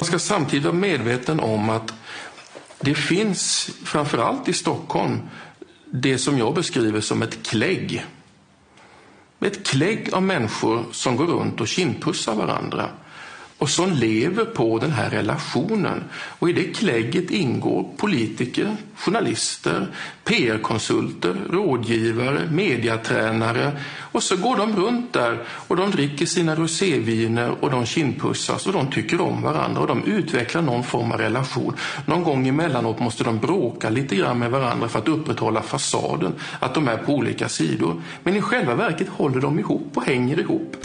Man ska samtidigt vara medveten om att det finns, framförallt i Stockholm, det som jag beskriver som ett klägg. Ett klägg av människor som går runt och kindpussar varandra och som lever på den här relationen. Och i det klägget ingår politiker, journalister, PR-konsulter, rådgivare, mediatränare. Och så går de runt där och de dricker sina roséviner och de kindpussas och de tycker om varandra och de utvecklar någon form av relation. Någon gång emellanåt måste de bråka lite grann med varandra för att upprätthålla fasaden, att de är på olika sidor. Men i själva verket håller de ihop och hänger ihop.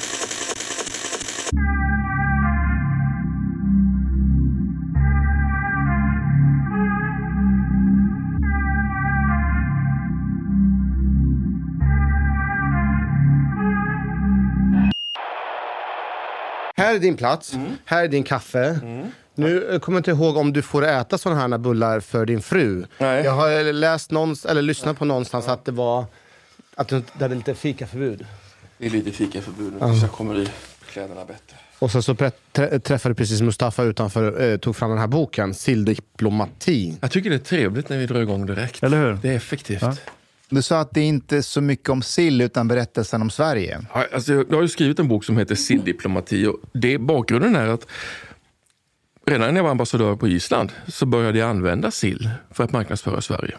Här är din plats, här är din kaffe. Nu eh, kommer jag inte ihåg om du får äta sådana här bullar för din fru. Nej. Jag har läst någonstans, eller lyssnat på någonstans att det var att det det hade lite fikaförbud. Det är lite fikaförbud nu, så jag kommer i kläderna bättre. Och sen så trä- träffade du precis Mustafa utanför, eh, tog fram den här boken, Silldiplomati. Jag tycker det är trevligt när vi drar igång direkt. Eller hur? Det är effektivt. Ja. Du sa att det inte är så mycket om sill utan berättelsen om Sverige. Alltså, jag har ju skrivit en bok som heter Silldiplomati. Och det, bakgrunden är att redan när jag var ambassadör på Island så började jag använda sill för att marknadsföra Sverige.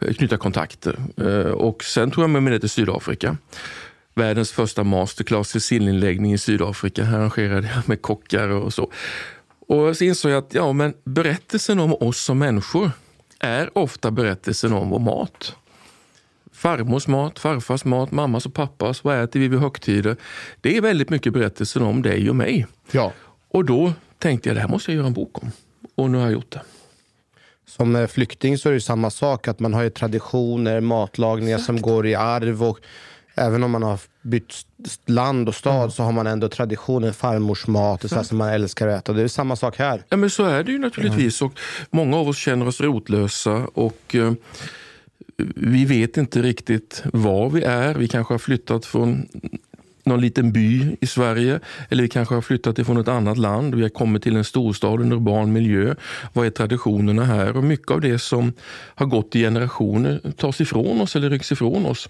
Eh, knyta kontakter. Eh, och sen tog jag med mig det till Sydafrika. Världens första masterclass i sillinläggning i Sydafrika arrangerade jag med kockar och så. Och så insåg jag att ja, men berättelsen om oss som människor är ofta berättelsen om vår mat. Farmors mat, farfars mat, mammas och pappas. Vad äter vi vid högtider? Det är väldigt mycket berättelsen om dig och mig. Ja. Och då tänkte jag, det här måste jag göra en bok om. Och nu har jag gjort det. Som eh, flykting så är det ju samma sak, att man har ju traditioner, matlagningar som går i arv. Och även om man har bytt land och stad så har man ändå traditioner, farmors mat, och så som man älskar att äta. Det är samma sak här. Ja, men så är det ju naturligtvis. Och många av oss känner oss rotlösa och eh, vi vet inte riktigt var vi är. Vi kanske har flyttat från någon liten by i Sverige eller vi kanske har flyttat ifrån ett annat land. Vi har kommit till en storstad, en urban miljö. Vad är traditionerna här? Och mycket av det som har gått i generationer tas ifrån oss eller rycks ifrån oss.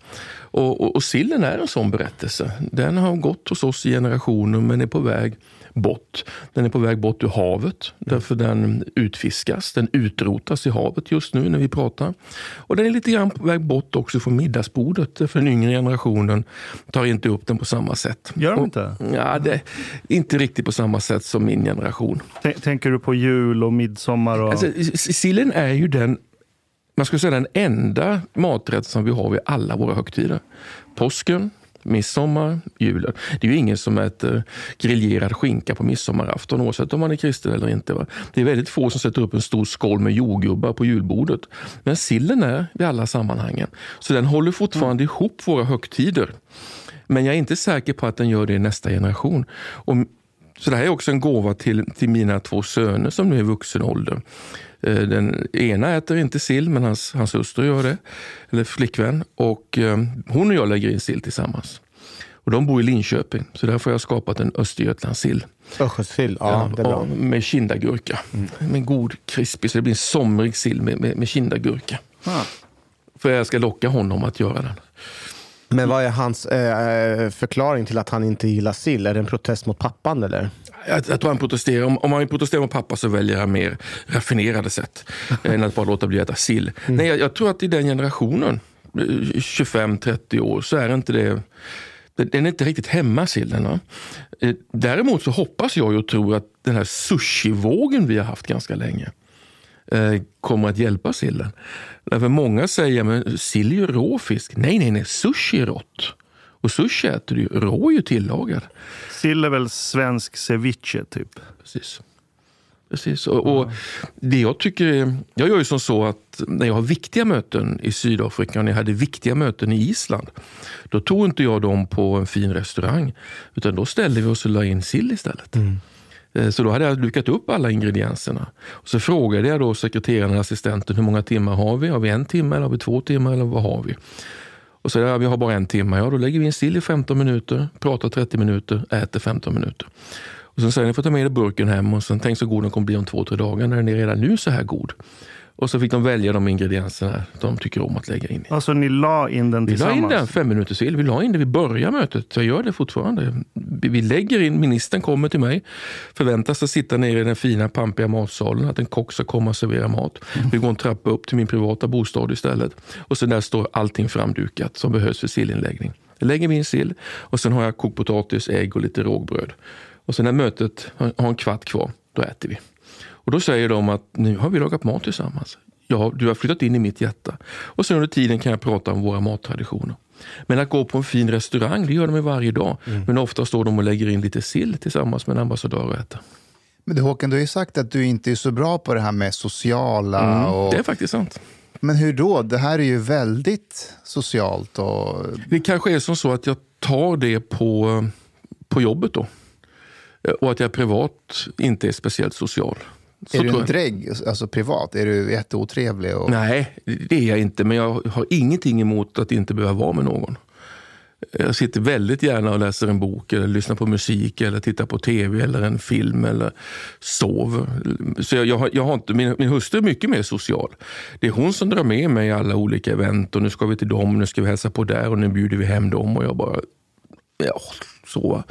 Och, och, och sillen är en sån berättelse. Den har gått hos oss i generationer men är på väg bort. Den är på väg bort ur havet därför den utfiskas. Den utrotas i havet just nu när vi pratar. Och den är lite grann på väg bort också från middagsbordet därför den yngre generationen tar inte upp den på samma sätt. Gör de Och- inte? Ja, det, inte riktigt på samma sätt som min generation. T- Tänker du på jul och midsommar? Och... Alltså, sillen är ju den, man skulle säga den enda maträtt som vi har vid alla våra högtider. Påsken, Midsommar, julen. Det är ju ingen som äter griljerad skinka på midsommarafton oavsett om man är kristen eller inte. Va? Det är väldigt få som sätter upp en stor skål med jordgubbar på julbordet. Men sillen är i alla sammanhangen. Så den håller fortfarande mm. ihop våra högtider. Men jag är inte säker på att den gör det i nästa generation. Och, så det här är också en gåva till, till mina två söner som nu är i vuxen ålder. Eh, den ena äter inte sill, men hans, hans hustru gör det. Eller flickvän. Och eh, hon och jag lägger in sill tillsammans. Och de bor i Linköping, så därför har jag skapat en Östergötlandssill. Östgötlandssill, ja, det är bra. Med kindagurka. Mm. Med god krispig, så det blir en somrig sill med, med, med kindagurka. Ah. För jag ska locka honom att göra den. Men vad är hans eh, förklaring till att han inte gillar sill? Är det en protest mot pappan eller? Jag, jag tror han protesterar. Om, om han protesterar mot pappa så väljer han mer raffinerade sätt än att bara låta bli att äta sill. Mm. Nej, jag, jag, tror att i den generationen, 25-30 eh, år, så är inte det den är inte riktigt hemma sillen. Va? Eh, däremot så hoppas jag och tror att den här sushivågen vi har haft ganska länge eh, kommer att hjälpa sillen. Därför många säger att sill är ju rå fisk. Nej, nej, nej, sushi är rått. Och sushi äter du ju, rå ju tillagad. Sill är väl svensk ceviche typ? Precis. Precis. Och, och, det jag tycker jag gör ju som så att när jag har viktiga möten i Sydafrika och när jag hade viktiga möten i Island. Då tog inte jag dem på en fin restaurang. Utan då ställde vi oss och la in sill istället. Mm. Eh, så då hade jag dukat upp alla ingredienserna. Och så frågade jag då sekreteraren och assistenten hur många timmar har vi? Har vi en timme eller har vi två timmar eller vad har vi? Och så ja, vi har bara en timme. Ja, då lägger vi in sill i 15 minuter, pratar 30 minuter, äter 15 minuter. Och sen säger ni får ta med er burken hem och sen tänk så god den kommer bli om två, tre dagar när den är redan nu så här god. Och så fick de välja de ingredienserna de tycker om att lägga in. Alltså ni la in den tillsammans? Vi la in den fem minuter sill. Vi la in det, vi börjar mötet. Jag gör det fortfarande. Vi lägger in, ministern kommer till mig, förväntas att sitta nere i den fina pampiga matsalen, att en kock ska komma och servera mat. Mm. Vi går en trappa upp till min privata bostad istället. Och så där står allting framdukat som behövs för sillinläggning. Jag lägger vi in sill och sen har jag kokt potatis, ägg och lite rågbröd. Och sen när mötet har en kvart kvar, då äter vi. Och då säger de att nu har vi lagat mat tillsammans. Ja, du har flyttat in i mitt hjärta. Och sen under tiden kan jag prata om våra mattraditioner. Men att gå på en fin restaurang, det gör de varje dag. Mm. Men ofta står de och lägger in lite sill tillsammans med en ambassadör och äter. Men du, Håkan, du har ju sagt att du inte är så bra på det här med sociala. Mm, och... Det är faktiskt sant. Men hur då? Det här är ju väldigt socialt. Och... Det kanske är som så att jag tar det på, på jobbet då. Och att jag privat inte är speciellt social. Så är du en drägg, alltså privat? Är du jätteotrevlig? Och... Nej, det är jag inte. Men jag har ingenting emot att inte behöva vara med någon. Jag sitter väldigt gärna och läser en bok, eller lyssnar på musik, eller tittar på tv eller en film eller sover. Så jag, jag, har, jag har inte, min, min hustru är mycket mer social. Det är hon som drar med mig i alla olika event. och Nu ska vi till dem, nu ska vi hälsa på där och nu bjuder vi hem dem. Och jag bara... Ja, så,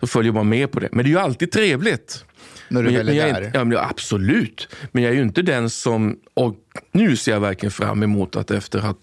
så följer man med på det. Men det är ju alltid trevligt. När du men, väl är där? Ja, men, absolut. Men jag är ju inte den som... Och nu ser jag verkligen fram emot att efter att ha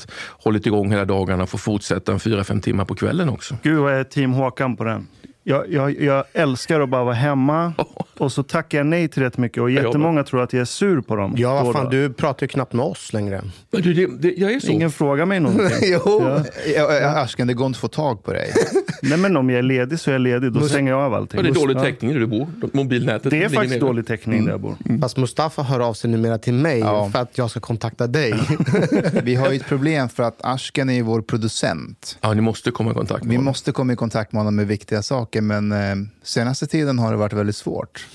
hållit igång hela dagarna få fortsätta en fyra, fem timmar på kvällen också. Gud vad jag är team Håkan på den. Jag, jag, jag, älskar att bara vara hemma och så tackar jag nej till rätt mycket. Och jättemånga tror att jag är sur på dem. Ja, vad fan, du pratar ju knappt med oss längre. Men du, det, det, jag är så. Ingen frågar mig någonting. jo, ja. Asken, det går inte att få tag på dig. nej, men om jag är ledig så är jag ledig. Då stänger jag av allting. det är dålig täckning där du bor. Mobilnätet. Det är faktiskt ner. dålig täckning där jag bor. Mm. Fast Mustafa hör av sig numera till mig ja. för att jag ska kontakta dig. Vi har ju ett problem för att Asken är vår producent. Ja, ni måste komma i kontakt med Vi honom. måste komma i kontakt med honom med viktiga saker. Men eh, senaste tiden har det varit väldigt svårt.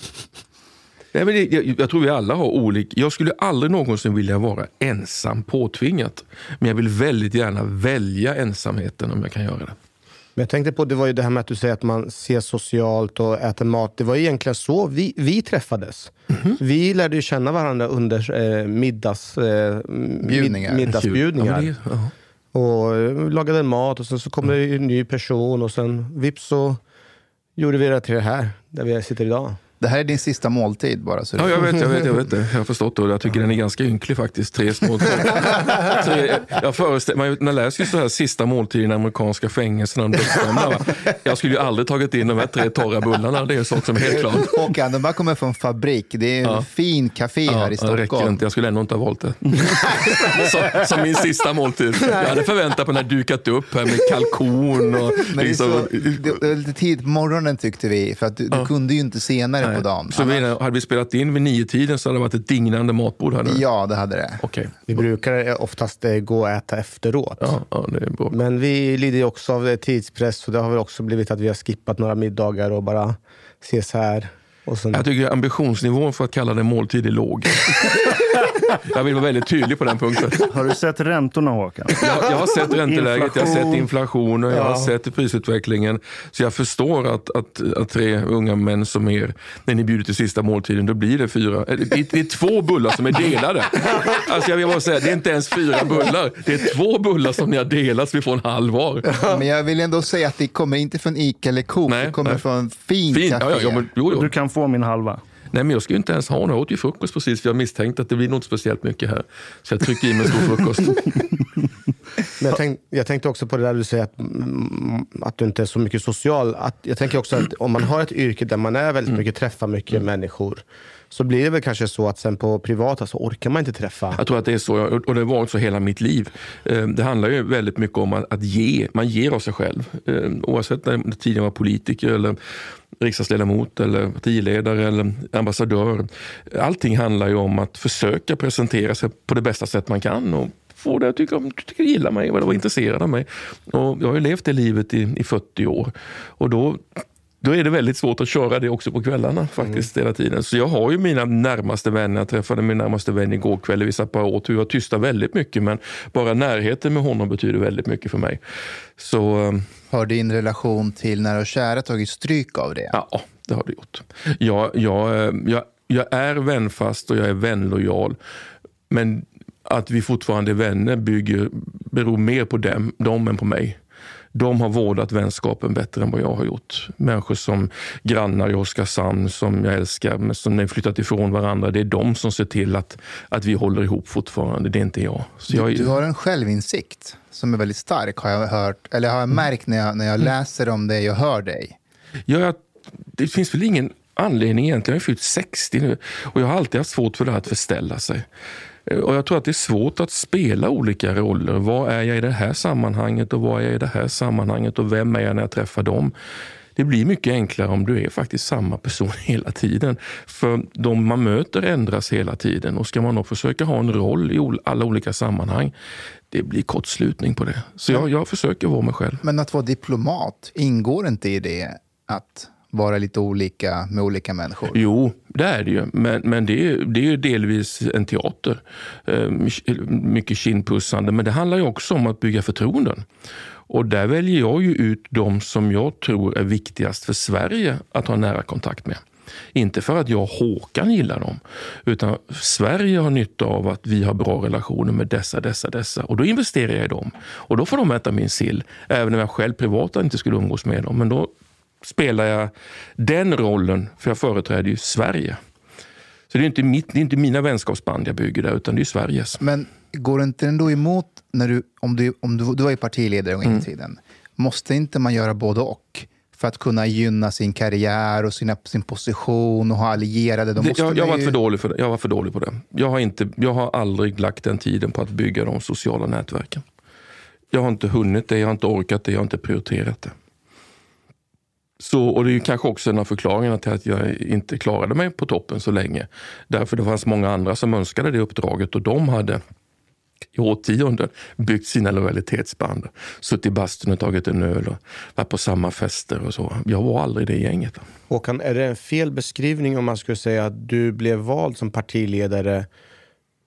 Nej, men det, jag, jag, tror vi alla har olika... Jag skulle aldrig någonsin vilja vara ensam påtvingat. Men jag vill väldigt gärna välja ensamheten om jag kan göra det. Men jag tänkte på det var ju det här med att du säger att man ser socialt och äter mat. Det var egentligen så vi, vi träffades. Mm -hmm. Vi lärde ju känna varandra under eh, middags, eh, Bjudningar. middagsbjudningar. Ja, det, och eh, lagade mat och sen så kom mm. det en ny person och sen vips så gjorde vi det till det här, där vi sitter idag. Det här är din sista måltid bara. Så Ja, jag vet, jag vet, jag vet det. Jag har förstått det. Jag tycker den är ganska ynklig faktiskt. Tre små... Tre, jag föreställer mig, man läser ju så här sista måltiden i amerikanska fängelserna. dödsdömda? Jag skulle ju aldrig tagit in de här tre torra bullarna. Det är en sak som är helt klart. Håkan, de här kommer från fabrik. Det är en Ja. fin café här i det räcker Stockholm. inte. Jag skulle ändå inte ha valt det. som, som min sista måltid. Jag hade förväntat mig när dukat upp här med kalkon och... Men det, är liksom- så, det, det lite tidigt på morgonen tyckte vi, för att du, du kunde ju inte senare på dagen. Så vi, hade vi spelat in vid nio tiden så hade det varit ett dignande matbord. Hade det. Ja, det hade det. Okej. Vi brukar oftast eh, gå och äta efteråt. Ja, ja, det är bra. Men vi lider ju också av eh, tidspress, så det har väl också blivit att vi har skippat några middagar och bara ses här. Och sen, Jag tycker ambitionsnivån för att kalla det måltid är låg. jag vill vara väldigt tydlig på den punkten. Har du sett räntorna Håkan? Jag, jag har sett ränteläget, jag har sett inflationen, jag har Ja. sett prisutvecklingen. Så jag förstår att, att, att tre unga män som er, när ni bjuder till sista måltiden, då blir det fyra. eh, Det är, det är två bullar som är delade. Alltså jag vill bara säga, det är inte ens fyra bullar. Det är två bullar som ni har delat så vi får en halv var. Men jag vill ändå säga att det kommer inte från Ica eller Coop, Nej, det kommer nej. från fin. Ja, ja, ja, men, jo, jo. Du kan få min halva. Nej, men jag ska ju inte ens ha något. Jag åt ju frukost precis för jag misstänkte att det blir nog inte speciellt mycket här. Så jag trycker i mig en stor frukost. Men jag, tänk, jag tänkte också på det där du säger att, mm, att du inte är så mycket social. Att, jag tänker också att om man har ett yrke där man är väldigt mycket, träffar mycket människor, så blir det väl kanske så att sen på privata så orkar man inte träffa. Jag tror att det är så, och det har varit så hela mitt liv. Eh, Det handlar ju väldigt mycket om att ge. Man ger av sig själv. Eh, Oavsett när jag tidigare var politiker eller riksdagsledamot eller partiledare eller ambassadör. Allting handlar ju om att försöka presentera sig på det bästa sätt man kan och få det att tycka, om- tycka gilla mig vara intresserad av mig. Och jag har ju levt det livet i, i 40 år. Och då då är det väldigt svårt att köra det också på kvällarna faktiskt hela tiden. Så jag har ju mina närmaste vänner. Jag träffade min närmaste vän igår kväll. Vi satt bara åt. Vi var tysta väldigt mycket men bara närheten med honom betyder väldigt mycket för mig. Så eh, Har din relation till nära och kära tagit stryk av det? ja, det har det gjort. Jag, jag, eh, jag, jag är vänfast och jag är vänlojal. Men att vi fortfarande är vänner bygger, beror mer på dem, dem än på mig. De har vårdat vänskapen bättre än vad jag har gjort. Människor som grannar i Oskarshamn som jag älskar, men som när flyttat ifrån varandra. Det är de som ser till att, att vi håller ihop fortfarande. Det är inte jag. Så jag Du, du har en självinsikt som är väldigt stark, har jag hört, eller har jag märkt när jag, när jag läser om dig och hör dig. Ja, jag, det finns väl ingen anledning egentligen. Jag har fyllt 60 nu och jag har alltid haft svårt för det här att förställa sig. Eh, Och Jag tror att det är svårt att spela olika roller. Vad är jag i det här sammanhanget och vad är jag i det här sammanhanget och vem är jag när jag träffar dem? Det blir mycket enklare om du är faktiskt samma person hela tiden. För de man möter ändras hela tiden och ska man då försöka ha en roll i alla olika sammanhang, det blir kortslutning på det. Så jag, jag försöker vara mig själv. Men att vara diplomat, ingår inte i det att vara lite olika med olika människor? Jo, det är det ju. Men, men det, är, det är ju delvis en teater. Ehm, mycket kindpussande. Men det handlar ju också om att bygga förtroenden. Och där väljer jag ju ut de som jag tror är viktigast för Sverige att ha nära kontakt med. Inte för att jag och Håkan gillar dem, utan Sverige har nytta av att vi har bra relationer med dessa, dessa, dessa. Och då investerar jag i dem. Och då får de äta min sill, även om jag själv privat inte skulle umgås med dem. Men då spelar jag den rollen, för jag företräder ju Sverige. Så det är inte, mitt, det är inte mina vänskapsband jag bygger där, utan det är Sveriges. Men går det inte ändå emot, när du, om du, om du, du var ju partiledare en gång Mm. i tiden, måste inte man göra både och? För att kunna gynna sin karriär och sina, sin position och ha allierade. Måste jag, jag, var ju... för dålig för det. jag var för dålig på det. Jag har, inte, jag har aldrig lagt den tiden på att bygga de sociala nätverken. Jag har inte hunnit det, jag har inte orkat det, jag har inte prioriterat det. Så, och det är kanske också en av förklaringarna till att jag inte klarade mig på toppen så länge. Därför det fanns många andra som önskade det uppdraget och de hade i årtionden byggt sina lojalitetsband. Suttit i bastun och tagit en öl och varit på samma fester och så. Jag var aldrig det gänget. Håkan, är det en fel beskrivning om man skulle säga att du blev vald som partiledare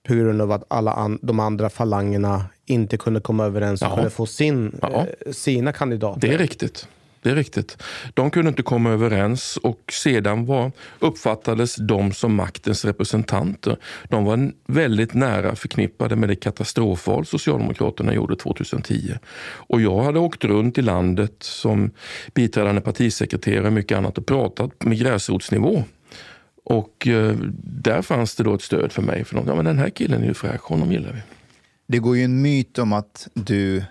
på grund av att alla an- de andra falangerna inte kunde komma överens och Ja. kunde få sin, Ja. eh, sina kandidater? Det är riktigt. Det är riktigt. De kunde inte komma överens och sedan var, uppfattades de som maktens representanter. De var väldigt nära förknippade med det katastrofval Socialdemokraterna gjorde 2010. Och jag hade åkt runt i landet som biträdande partisekreterare och mycket annat och pratat med gräsrotsnivå Och eh, där fanns det då ett stöd för mig. För de, ja, men den här killen är ju fräsch, honom gillar vi. Det går ju en myt om att du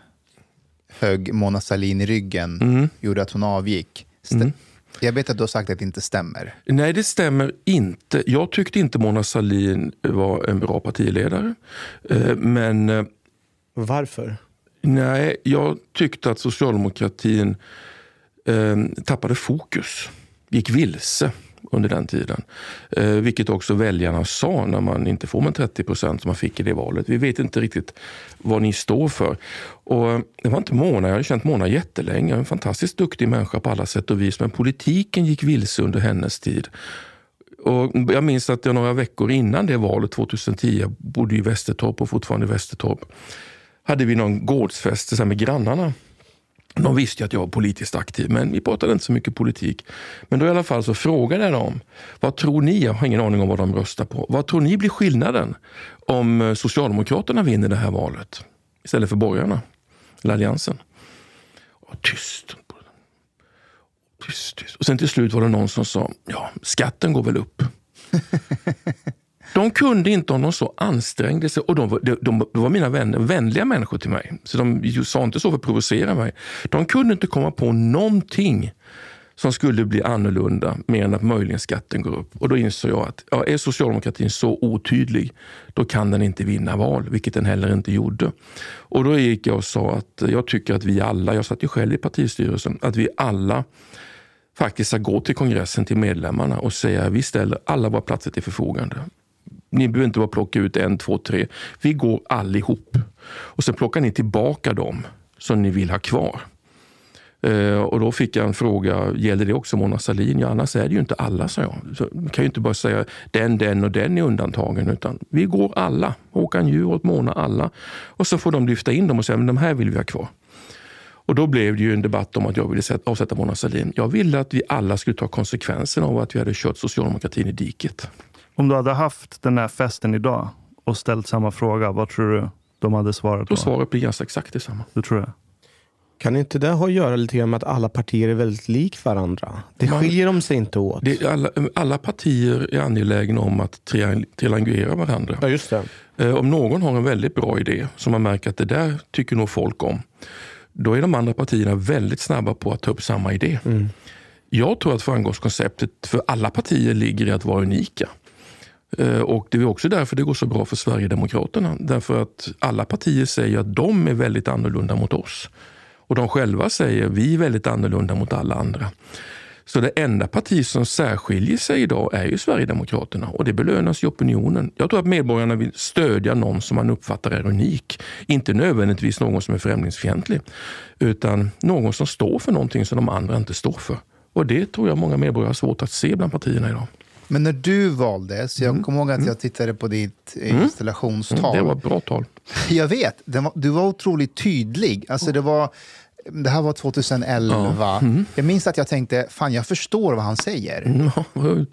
högg Mona Sahlin i ryggen, Mm. gjorde att hon avgick. Stä- Jag vet att du har sagt att det inte stämmer. Nej, det stämmer inte. Jag tyckte inte Mona Sahlin var en bra partiledare. Eh, Men eh, Varför? nej, jag tyckte att socialdemokratin eh, tappade fokus. Gick vilse under den tiden. Eh, vilket också väljarna sa när man inte får med 30 procent som man fick i det valet. Vi vet inte riktigt vad ni står för. Och eh, det var inte Mona, jag har känt Mona jättelänge. En fantastiskt duktig människa på alla sätt och vis. Men politiken gick vilse under hennes tid. Och jag minns att jag några veckor innan det valet 2010, jag bodde i Västertorp och fortfarande i Västertorp, hade vi någon gårdsfest med grannarna. De visste ju att jag var politiskt aktiv, men vi pratade inte så mycket politik. Men då i alla fall så frågade jag dem, vad tror ni, jag har ingen aning om vad de röstar på, vad tror ni blir skillnaden om eh, Socialdemokraterna vinner det här valet istället för borgarna, eller Alliansen? Och tyst. Tyst, tyst. Och sen till slut var det någon som sa, ja, skatten går väl upp. De kunde inte om de så ansträngde sig. Och de, var- de, de, var mina vänner, vänliga människor till mig. Så de sa inte så för att provocera mig. De kunde inte komma på någonting som skulle bli annorlunda mer än att möjligen skatten går upp. Och då insåg jag att ja, är socialdemokratin så otydlig, då kan den inte vinna val, vilket den heller inte gjorde. Och då gick jag och sa att jag tycker att vi alla, jag satt ju själv i partistyrelsen, att vi alla faktiskt ska gå till kongressen, till medlemmarna och säga att vi ställer alla våra platser till förfogande. Ni behöver inte bara plocka ut en, två, tre. Vi går allihop. Och sen plockar ni tillbaka dem som ni vill ha kvar. Eh, och då fick jag en fråga, gäller det också Mona Sahlin? Ja, annars är det ju inte alla, sa jag. Så man kan ju inte bara säga den, den och den är undantagen, utan vi går alla. Håkan Juholt, Mona, alla. Och så får de lyfta in dem och säga, men de här vill vi ha kvar. Och då blev det ju en debatt om att jag ville avsätta Mona Sahlin. Jag ville att vi alla skulle ta konsekvenserna av att vi hade kört socialdemokratin i diket. Om du hade haft den här festen idag och ställt samma fråga, vad tror du de hade svarat Då då? svaret blir ganska exakt detsamma. Du tror det? Kan inte det ha att göra lite grann med att alla partier är väldigt lik varandra? Det Man- skiljer de sig inte åt. Det, alla, alla partier är angelägna om att triang- triangulera varandra. Ja, just det. Eh, Om någon har en väldigt bra idé som man märker att det där tycker nog folk om. Då är de andra partierna väldigt snabba på att ta upp samma idé. Jag tror att framgångskonceptet för alla partier ligger i att vara unika. Eh, och Det är också därför det går så bra för Sverigedemokraterna. Därför att alla partier säger att de är väldigt annorlunda mot oss. Och de själva säger vi är väldigt annorlunda mot alla andra. Så det enda parti som särskiljer sig idag är ju Sverigedemokraterna och det belönas i opinionen. Jag tror att medborgarna vill stödja någon som man uppfattar är unik. Inte nödvändigtvis någon som är främlingsfientlig, utan någon som står för någonting som de andra inte står för. Och det tror jag många medborgare har svårt att se bland partierna idag. Men när du valdes, jag kommer ihåg att jag tittade på ditt eh, installationstal. Mm, det var ett bra tal. Jag vet, var, du var otroligt tydlig. Alltså det, var, det här var 2011. Jag minns att jag tänkte, fan jag förstår vad han säger. Mm,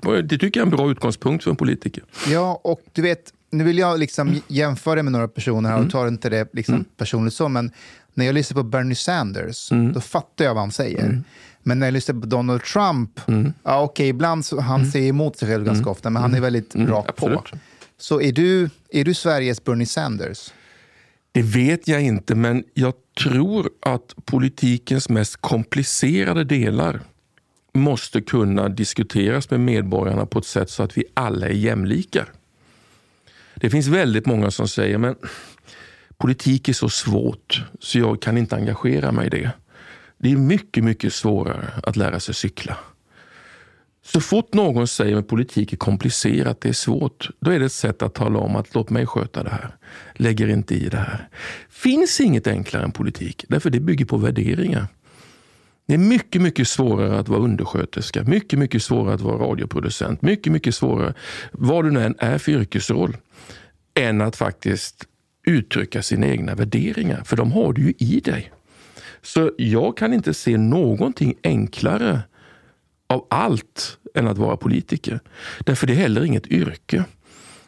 ja, Det tycker jag är en bra utgångspunkt för en politiker. Ja, och du vet, nu vill jag liksom jämföra med några personer här och tar inte det liksom personligt så, men när jag lyssnar på Bernie Sanders, då fattar jag vad han säger. Men när jag lyssnar på Donald Trump, ja okej, ibland så han säger emot sig själv ganska ofta, men han är väldigt rakt på. Så är du, är du Sveriges Bernie Sanders? Det vet jag inte, men jag tror att politikens mest komplicerade delar måste kunna diskuteras med medborgarna på ett sätt så att vi alla är jämlikar. Det finns väldigt många som säger men politik är så svårt så jag kan inte engagera mig i det. Det är mycket, mycket svårare att lära sig cykla. Så fort någon säger att politik är komplicerat, det är svårt, då är det ett sätt att tala om att låt mig sköta det här. Lägger inte i det här. finns inget enklare än politik, därför det bygger på värderingar. Det är mycket, mycket svårare att vara undersköterska, mycket, mycket svårare att vara radioproducent, mycket, mycket svårare, vad du nu än är för yrkesroll, än att faktiskt uttrycka sina egna värderingar, för de har du ju i dig. Så jag kan inte se någonting enklare av allt än att vara politiker. Därför det är heller inget yrke.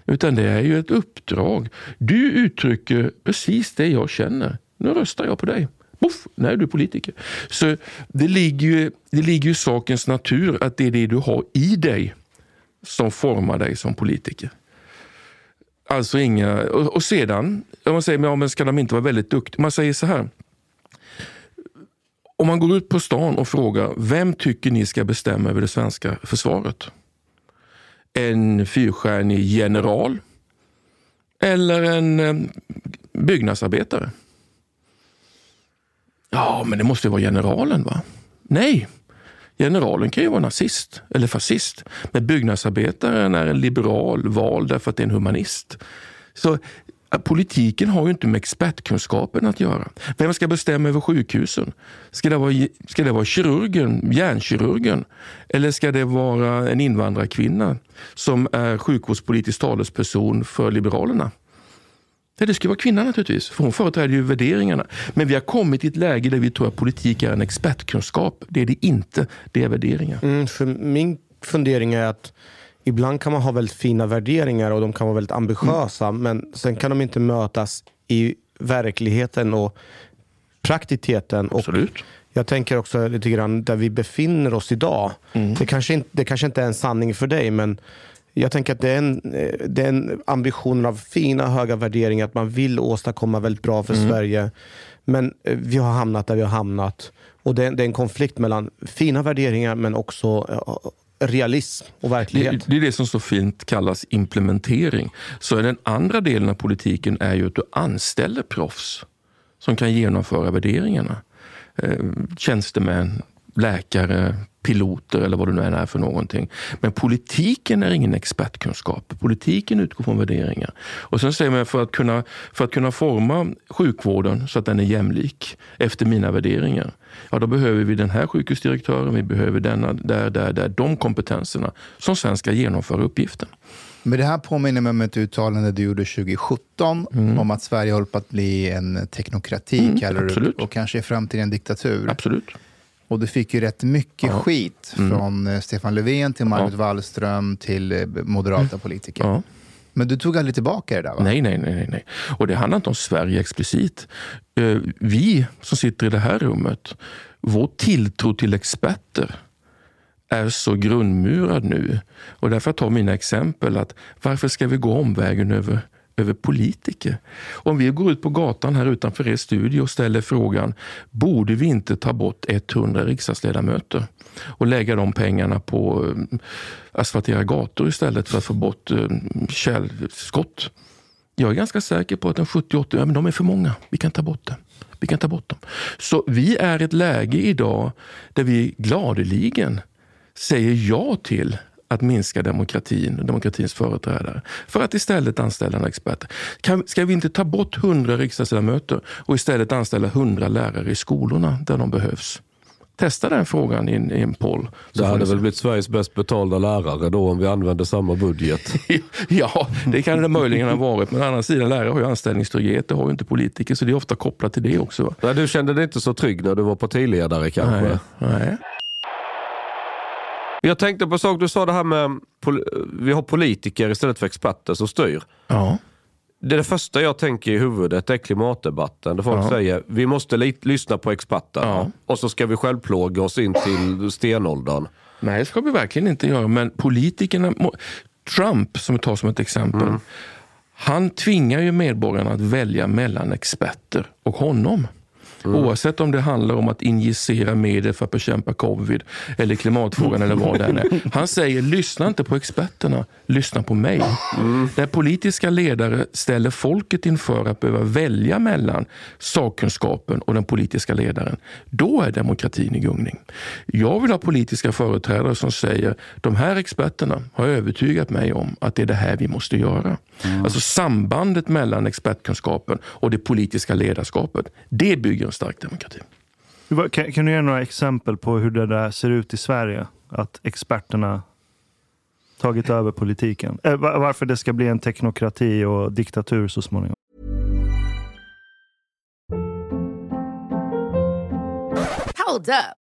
Utan det är ju ett uppdrag. Du uttrycker precis det jag känner. Nu röstar jag på dig. Poff, nu är du politiker. Så det ligger, ju, det ligger ju i sakens natur att det är det du har i dig som formar dig som politiker. Alltså inga... Och, och sedan, om man säger ja, men ska de inte vara väldigt duktiga? Man säger så här. Om man går ut på stan och frågar vem tycker ni ska bestämma över det svenska försvaret? En fyrstjärnig general eller en eh, byggnadsarbetare? Ja, men det måste ju vara generalen va? Nej, generalen kan ju vara nazist eller fascist. Men byggnadsarbetaren är en liberal val därför att det är en humanist. Så Äh, politiken har ju inte med expertkunskapen att göra. Vem ska bestämma över sjukhusen? Ska det vara, ska det vara kirurgen, hjärnkirurgen? Eller ska det vara en invandrarkvinna som är sjukvårdspolitisk talesperson för Liberalerna? det ska vara kvinnan naturligtvis, för hon företräder ju värderingarna. Men vi har kommit i ett läge där vi tror att politik är en expertkunskap. Det är det inte, det är värderingar. Mm, för min fundering är att ibland kan man ha väldigt fina värderingar och de kan vara väldigt ambitiösa, mm. men sen kan de inte mötas i verkligheten och praktikiteten. Absolut. Och jag tänker också lite grann där vi befinner oss idag. Mm. Det, kanske inte, det kanske inte är en sanning för dig, men jag tänker att det är, en, det är en ambition av fina, höga värderingar, att man vill åstadkomma väldigt bra för mm. Sverige. Men eh, vi har hamnat där vi har hamnat. Och det, det är en konflikt mellan fina värderingar men också eh, realism och verklighet. Det, det, är det som så fint kallas implementering. Så den andra delen av politiken är ju att du anställer proffs som kan genomföra värderingarna. Eh, tjänstemän, läkare, piloter eller vad det nu än är för någonting. Men politiken är ingen expertkunskap. Politiken utgår från värderingar. Och sen säger man för att kunna, för att kunna forma sjukvården så att den är jämlik efter mina värderingar. Ja, då behöver vi den här sjukhusdirektören, vi behöver denna, där, där, där. De kompetenserna som sen ska genomföra uppgiften. Men det här påminner mig om ett uttalande du gjorde 2017 mm. om att Sverige håller på att bli en teknokrati, mm, kallar du och kanske i framtiden en diktatur. Absolut. Och du fick ju rätt mycket ja. skit mm. från eh, Stefan Löfven till Margot ja. Wallström till eh, moderata mm. politiker. Ja. Men du tog aldrig tillbaka det där? Va? Nej, nej, nej, nej. Och det handlar inte om Sverige explicit. Eh, vi som sitter i det här rummet, vår tilltro till experter är så grundmurad nu. Och därför tar mina exempel att varför ska vi gå omvägen över över politiker. Om vi går ut på gatan här utanför er studio och ställer frågan, borde vi inte ta bort 100 riksdagsledamöter och lägga de pengarna på eh, asfaltera gator istället för att få bort eh, källskott? Jag är ganska säker på att en 70-80, ja, men de är för många. Vi kan ta bort det. Vi kan ta bort dem. Så vi är i ett läge idag där vi gladeligen säger ja till att minska demokratin, demokratins företrädare, för att istället anställa en expert. Kan, ska vi inte ta bort hundra riksdagsledamöter och istället anställa hundra lärare i skolorna där de behövs? Testa den frågan i en, i en poll. Det hade väl blivit Sveriges bäst betalda lärare då om vi använde samma budget? ja, det kan det möjligen ha varit. Men å andra sidan, lärare har ju anställningstrygghet, det har ju inte politiker. Så det är ofta kopplat till det också. Nej, du kände dig inte så trygg när du var partiledare kanske? Nej. nej. Jag tänkte på en sak, du sa det här med vi har politiker istället för experter som styr. Ja. Det, det första jag tänker i huvudet är klimatdebatten. Där folk ja. säger vi måste lyssna på experterna ja. och så ska vi självplåga oss in till stenåldern. Nej, det ska vi verkligen inte göra. Men politikerna, Trump som vi tar som ett exempel. Mm. Han tvingar ju medborgarna att välja mellan experter och honom. Mm. Oavsett om det handlar om att injicera medel för att bekämpa covid eller klimatfrågan eller vad det än är. Han säger, lyssna inte på experterna, lyssna på mig. Mm. Där politiska ledare ställer folket inför att behöva välja mellan sakkunskapen och den politiska ledaren. Då är demokratin i gungning. Jag vill ha politiska företrädare som säger, de här experterna har övertygat mig om att det är det här vi måste göra. Mm. Alltså sambandet mellan expertkunskapen och det politiska ledarskapet. Det bygger stark demokrati. Kan, kan du ge några exempel på hur det där ser ut i Sverige? Att experterna tagit över politiken. Äh, varför det ska bli en teknokrati och diktatur så småningom. Hold up.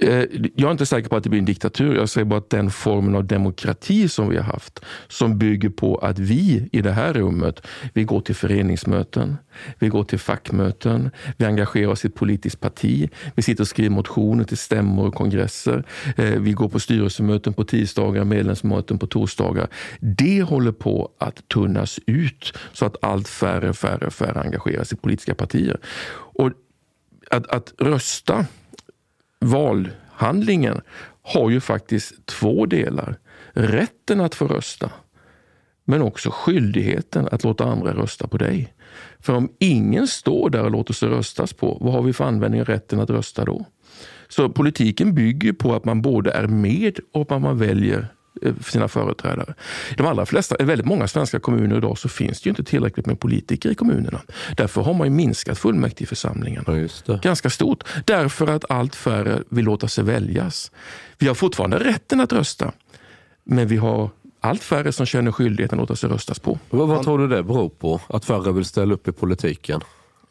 Eh, jag är inte säker på att det blir en diktatur. Jag säger bara att den formen av demokrati som vi har haft, som bygger på att vi i det här rummet, vi går till föreningsmöten, vi går till fackmöten, vi engagerar oss i ett politiskt parti, vi sitter och skriver motioner till stämmor och kongresser, eh, vi går på styrelsemöten på tisdagar, medlemsmöten på torsdagar. Det håller på att tunnas ut så att allt färre, färre, färre engagerar sig i politiska partier. Och att, att rösta valhandlingen har ju faktiskt två delar. Rätten att få rösta, men också skyldigheten att låta andra rösta på dig. För om ingen står där och låter sig röstas på, vad har vi för användning av rätten att rösta då? Så politiken bygger på att man både är med och att man väljer eh, sina företrädare. I de allra flesta, väldigt många svenska kommuner idag så finns det ju inte tillräckligt med politiker i kommunerna. Därför har man ju minskat fullmäktigeförsamlingarna Ja, ganska stort. Därför att allt färre vill låta sig väljas. Vi har fortfarande rätten att rösta, men vi har allt färre som känner skyldigheten att låta sig röstas på. Vad, vad tror du det beror på? Att färre vill ställa upp i politiken?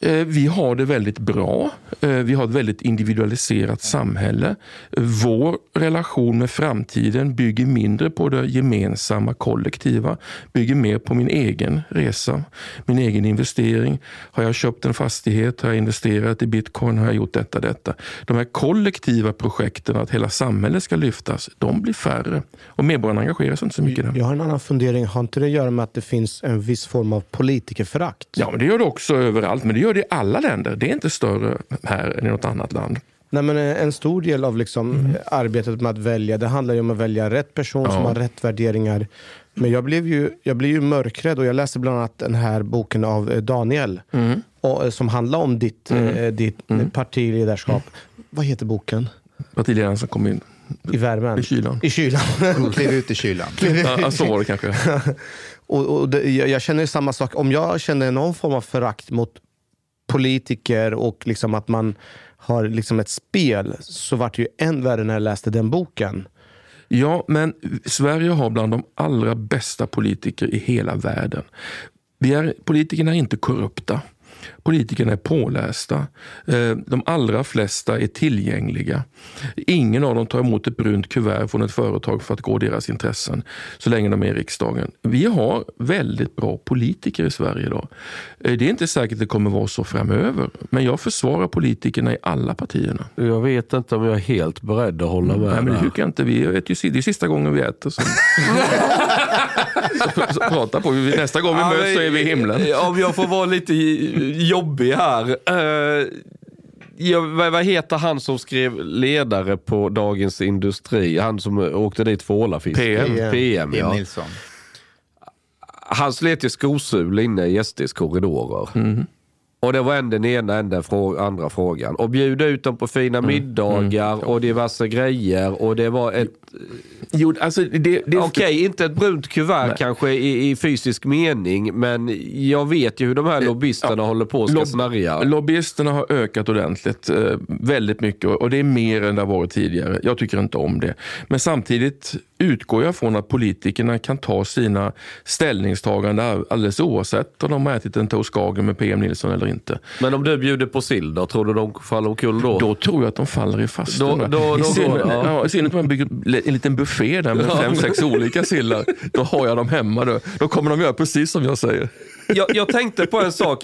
Eh, Vi har det väldigt bra. Eh, Vi har ett väldigt individualiserat samhälle. Vår relation med framtiden bygger mindre på det gemensamma kollektiva. Bygger mer på min egen resa, min egen investering. Har jag köpt en fastighet? Har jag investerat i bitcoin? Har jag gjort detta, detta? De här kollektiva projekten, att hela samhället ska lyftas, de blir färre. Och medborgarna engagerar sig inte så mycket. där. Jag har en annan fundering. Har inte det att göra med att det finns en viss form av politikerförakt? Ja, men det gör det också överallt. Men det gör det i alla länder. Det är inte större här än i något annat land. Nej, men eh, en stor del av liksom arbetet med att välja, det handlar ju om att välja rätt person som har rätt värderingar. Men jag blev, ju, jag blev ju mörkrädd och jag läste bland annat den här boken av eh, Daniel och, eh, som handlar om ditt, eh, ditt eh, partiledarskap. Vad heter boken? Partiledaren som kom in I värmen? i kylan. I kylan. Kliv ut i kylan. Ja, så var det kanske. och, och det, jag, jag känner ju samma sak. Om jag känner någon form av förakt mot politiker och liksom att man har liksom ett spel så vart det ju än värre när jag läste den boken. Ja, men Sverige har bland de allra bästa politiker i hela världen. Vi är, politikerna är inte korrupta. Politikerna är pålästa. Eh, De allra flesta är tillgängliga. Ingen av dem tar emot ett brunt kuvert från ett företag för att gå deras intressen så länge de är i riksdagen. Vi har väldigt bra politiker i Sverige idag. Eh, Det är inte säkert att det kommer vara så framöver, men jag försvarar politikerna i alla partierna. Jag vet inte om jag är helt beredd att hålla med. Nej, men det tycker jag inte. Vi äter ju, det är sista gången vi äter. Prata på. Nästa gång vi Ja, möts så är vi i himlen. Om jag får vara lite jobbig här. Eh, ja, vad, vad heter han som skrev ledare på Dagens Industri? Han som åkte dit för ålafiske. PM. PM Jim ja. Nilsson. Han slet ju skosul inne i SDs korridorer. Mm. Och det var en den ena, en den frå- andra frågan. Och bjuda ut dem på fina Mm. middagar och diverse grejer. Och det var ett... Jo, alltså det, det, Okej, inte ett brunt kuvert kanske i, i fysisk mening. Men jag vet ju hur de här lobbyisterna håller på och ska Lobb- snärja. Lobbyisterna har ökat ordentligt. Eh, väldigt mycket. Och det är mer än det har varit tidigare. Jag tycker inte om det. Men samtidigt utgår jag från att politikerna kan ta sina ställningstaganden alldeles oavsett om de har ätit en toast med PM Nilsson eller inte. Men om du bjuder på sill då? Tror du de faller omkull då? Då tror jag att de faller i fastun. Då- va? då- då I synnerhet ja. ja, om man bygger en liten buffé där med fem, sex olika sillar. Då har jag dem hemma. Då, då kommer de göra precis som jag säger. Jag, jag tänkte på en sak.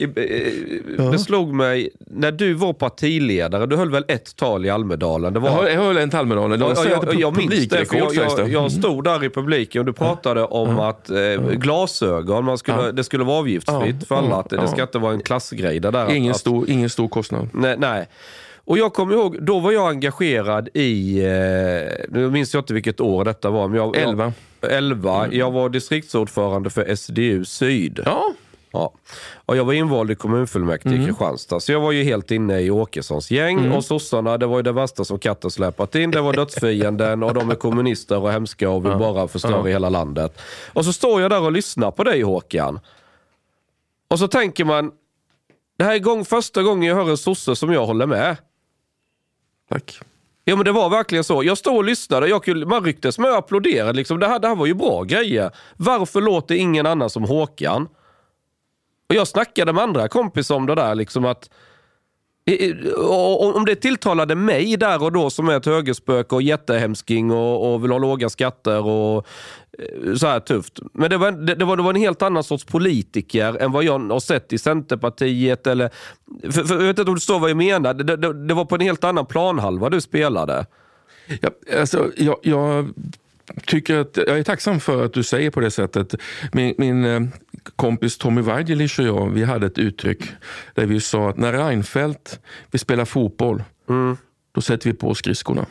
Det slog mig, när du var partiledare, du höll väl ett tal i Almedalen? Det var, Jag jag har en till Almedalen. Det var Ja, jag, jag, jag minns det, för jag, jag, jag Mm. stod där i publiken och du pratade om att eh, glasögon, man skulle, det skulle vara avgiftsfritt för alla. Att det, ska inte vara en klassgrej där. ingen, att, stor, ingen stor kostnad. Nej, nej. Och jag kommer ihåg, då var jag engagerad i, eh, nu minns jag inte vilket år detta var. Men jag, Elva. Jag, 11. Jag var distriktsordförande för SDU Syd. Ja, Ja. Och jag var invald i kommunfullmäktige Mm. i Kristianstad, så jag var ju helt inne i Åkessons gäng. Och sossarna, det var ju det värsta som katten släpat in. Det var dödsfienden och de är kommunister och hemska och vill bara förstöra hela landet. Och så står jag där och lyssnar på dig Håkan. Och så tänker man, det här är gång, första gången jag hör en sosse som jag håller med. tack. Ja men det var verkligen så. Jag stod och lyssnade, jag kunde, man rycktes med och applåderade. Liksom. Det, här, det här var ju bra grejer. Varför låter ingen annan som Håkan? Och jag snackade med andra kompisar om det där. Liksom att, om det tilltalade mig där och då som är ett högerspöke och jättehemsking och, och vill ha låga skatter och eh, så här tufft. Men det var, det, det, var, det var en helt annan sorts politiker än vad jag har sett i Centerpartiet. Eller, för, för, jag vet inte om du förstår vad jag menar. Det, det, det var på en helt annan planhalva du spelade. Ja, alltså, jag, jag tycker att, jag är tacksam för att du säger på det sättet. Min, min eh, kompis Tommy Waidelich och jag, vi hade ett uttryck där vi sa att när Reinfeldt vill spela fotboll, då sätter vi på skridskorna.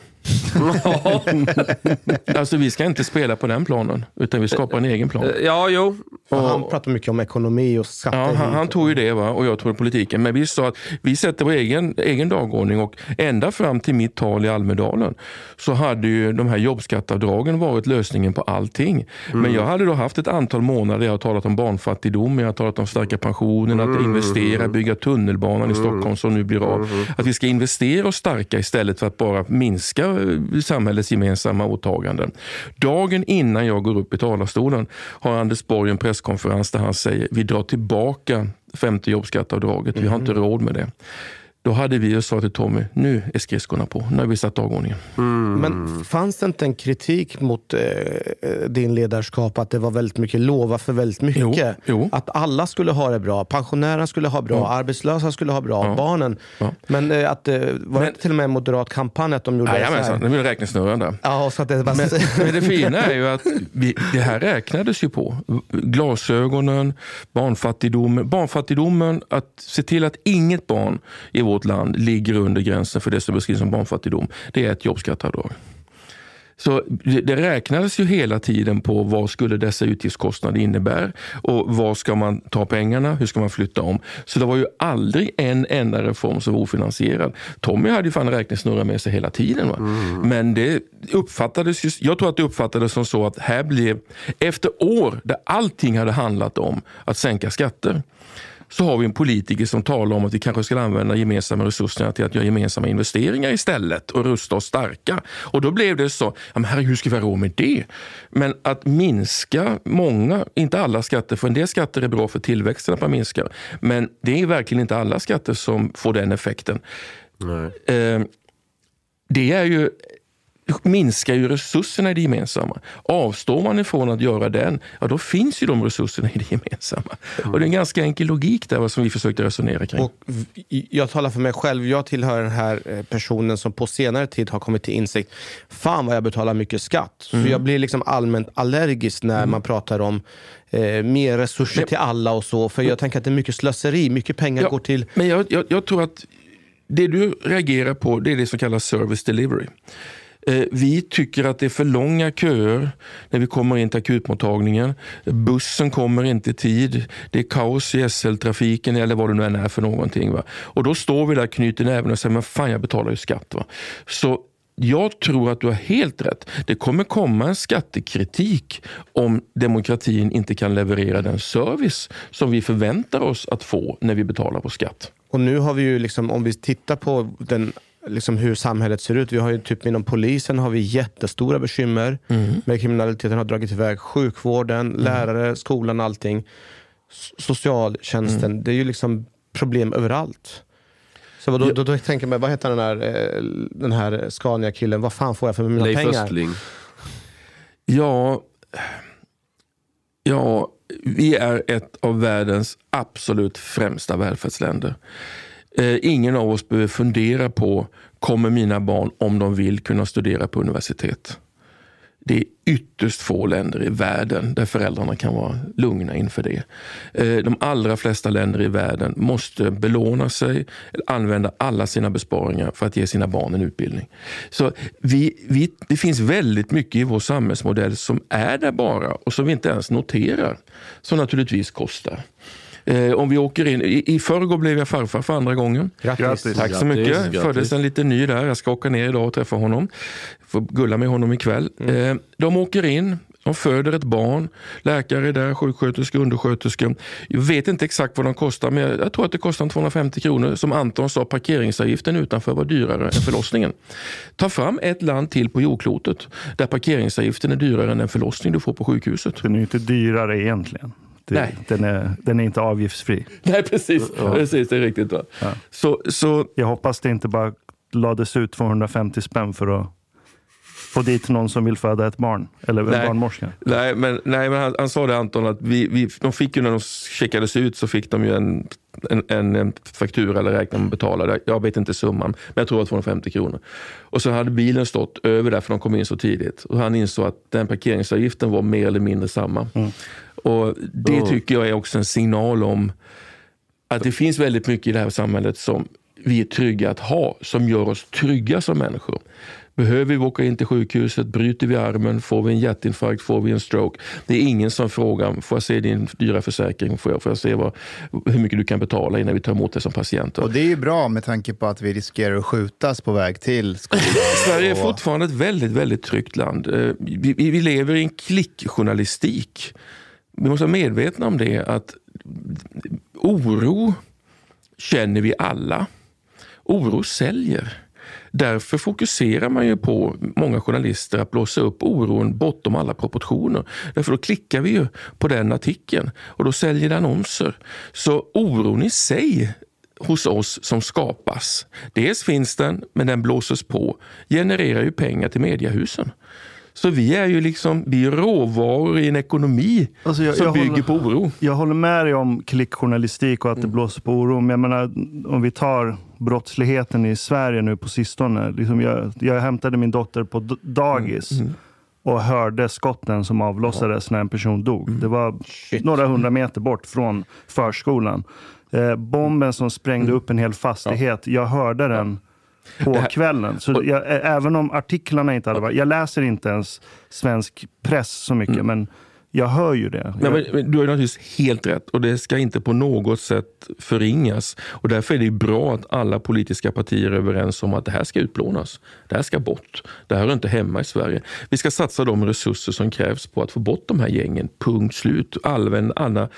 alltså vi ska inte spela på den planen, utan vi skapar en egen plan. Ja, jo. Och han pratar mycket om ekonomi och skatter. Ja, han, han tog ju det va? och jag tog politiken. Men vi sa att vi sätter vår egen, egen dagordning och ända fram till mitt tal i Almedalen så hade ju de här jobbskattavdragen varit lösningen på allting. Men jag hade då haft ett antal månader där jag har talat om barnfattigdom, jag har talat om starka pensionen, att investera, bygga tunnelbanan i Stockholm som nu blir av. Att vi ska investera och starka istället för att bara minska samhällets gemensamma åtaganden. Dagen innan jag går upp i talarstolen har Anders Borg en presskonferens där han säger vi drar tillbaka femte jobbskattavdraget, vi har inte råd med det. Då hade vi och sa till Tommy, nu är skridskorna på, nu har vi satt dagordningen. Men fanns det inte en kritik mot eh, din ledarskap att det var väldigt mycket lova för väldigt mycket? Jo, jo. Att alla skulle ha det bra, pensionärerna skulle ha bra, arbetslösa skulle ha bra, barnen. Ja. Men eh, att, eh, var det Men- till och med en moderat kampanj att de gjorde så Jajamensan, det blir räknesnurran där. Ja, så att det var... Men, men det fina är ju att vi, det här räknades ju på. Glasögonen, barnfattigdomen. Barnfattigdomen, att se till att inget barn i vårt land ligger under gränsen för det som beskrivs som barnfattigdom. Det är ett jobbskatteavdrag. Så det, det räknades ju hela tiden på vad skulle dessa utgiftskostnader innebära och var ska man ta pengarna, hur ska man flytta om. Så det var ju aldrig en enda reform som var ofinansierad. Tommy hade ju fan räknesnurra med sig hela tiden. Va? Men det uppfattades ju, jag tror att det uppfattades som så att här blev, efter år där allting hade handlat om att sänka skatter, så har vi en politiker som talar om att vi kanske ska använda gemensamma resurserna till att göra gemensamma investeringar istället och rusta oss starka. Och då blev det så, ja, men herregud, hur ska vi ha råd med det? Men att minska många, inte alla skatter, för en del skatter är bra för tillväxten att man minskar. Men det är verkligen inte alla skatter som får den effekten. Eh, det är ju minskar ju resurserna i det gemensamma. Avstår man ifrån att göra den, ja då finns ju de resurserna i det gemensamma. Och det är en ganska enkel logik där som vi försökte resonera kring. Och jag talar för mig själv. Jag tillhör den här eh, personen som på senare tid har kommit till insikt. Fan vad jag betalar mycket skatt. Så jag blir liksom allmänt allergisk när man pratar om eh, mer resurser till alla och så. För jag tänker att det är mycket slöseri. Mycket pengar Ja, går till... Men jag, jag, jag tror att det du reagerar på det är det som kallas service delivery. Eh, vi tycker att det är för långa köer när vi kommer in till akutmottagningen. Bussen kommer inte i tid. Det är kaos i SL-trafiken eller vad det nu än är för någonting. Va? Och då står vi där, knyter näven och säger, men fan jag betalar ju skatt. Va? Så jag tror att du har helt rätt. Det kommer komma en skattekritik om demokratin inte kan leverera den service som vi förväntar oss att få när vi betalar på skatt. Och nu har vi ju, liksom, om vi tittar på den, liksom hur samhället ser ut. Vi har ju typ inom polisen har vi jättestora bekymmer med kriminaliteten har dragit iväg. Sjukvården, lärare, skolan, allting. Socialtjänsten. Det är ju liksom problem överallt. Så då, då, då tänker man, vad heter den här, eh, den här Scania-killen? Vad fan får jag för mina Leif pengar? Östling. Ja, ja, vi är ett av världens absolut främsta välfärdsländer. Eh, ingen av oss behöver fundera på, kommer mina barn om de vill kunna studera på universitet? Det är ytterst få länder i världen där föräldrarna kan vara lugna inför det. Eh, de allra flesta länder i världen måste belåna sig, använda alla sina besparingar för att ge sina barn en utbildning. Så vi, vi, det finns väldigt mycket i vår samhällsmodell som är där bara och som vi inte ens noterar, som naturligtvis kostar. Eh, om vi åker in, i, i förrgår blev jag farfar för andra gången. Grattis. Tack så mycket. Grattis. Föddes en liten ny där. Jag ska åka ner idag och träffa honom. Får gulla med honom ikväll. Eh, de åker in. De föder ett barn. Läkare är där, sjuksköterska, undersköterska. Jag vet inte exakt vad de kostar, men jag, jag tror att det kostar 250 kronor. Som Anton sa, parkeringsavgiften utanför var dyrare än förlossningen. Ta fram ett land till på jordklotet där parkeringsavgiften är dyrare än en förlossning du får på sjukhuset. Den är ju inte dyrare egentligen. Det, Nej. Den, är, den är inte avgiftsfri. Nej, precis. precis det är riktigt. Va? Så, så Jag hoppas det inte bara lades ut 250 spänn för att få dit någon som vill föda ett barn. Eller en Nej. barnmorska. Nej, men, nej, men han, han sa det Anton, att vi, vi, de fick ju när de checkades ut så fick de ju en, en, en, en faktura eller räkna med betalade. Jag vet inte summan, men jag tror det var 250 kronor. Och så hade bilen stått över där för de kom in så tidigt. Och han insåg att den parkeringsavgiften var mer eller mindre samma. Och Det tycker jag är också en signal om att det finns väldigt mycket i det här samhället som vi är trygga att ha, som gör oss trygga som människor. Behöver vi åka in till sjukhuset, bryter vi armen, får vi en hjärtinfarkt, får vi en stroke. Det är ingen som frågar, får jag se din dyra försäkring, får jag, får jag se vad, hur mycket du kan betala innan vi tar emot dig som patient. Och det är ju bra med tanke på att vi riskerar att skjutas på väg till skolan. Sverige är fortfarande ett väldigt, väldigt tryggt land. Eh, vi vi lever i en klickjournalistik. Vi måste vara medvetna om det att oro känner vi alla. Oro säljer. Därför fokuserar man ju på, många journalister, att blåsa upp oron bortom alla proportioner. Därför då klickar vi ju på den artikeln och då säljer det annonser. Så oron i sig hos oss som skapas, dels finns den, men den blåses på, genererar ju pengar till mediahusen. Så vi är ju liksom, vi är råvaror i en ekonomi Alltså, jag- som jag bygger håller- på oro. Jag håller med dig om klickjournalistik och att det blåser på oro. Men jag menar, om vi tar brottsligheten i Sverige nu på sistone. Liksom jag, jag hämtade min dotter på dagis och hörde skotten som avlossades när en person dog. Det var några hundra meter bort från förskolan. Eh, bomben som sprängde upp en hel fastighet, jag hörde den på kvällen. Så jag, även om artiklarna inte hade varit... Jag läser inte ens svensk press så mycket, men jag hör ju det. Nej, men, men du har ju naturligtvis helt rätt och det ska inte på något sätt förringas. Och därför är det bra att alla politiska partier är överens om att det här ska utplånas. Det här ska bort. Det här hör inte hemma i Sverige. Vi ska satsa de resurser som krävs på att få bort de här gängen. Punkt slut. Använd alla,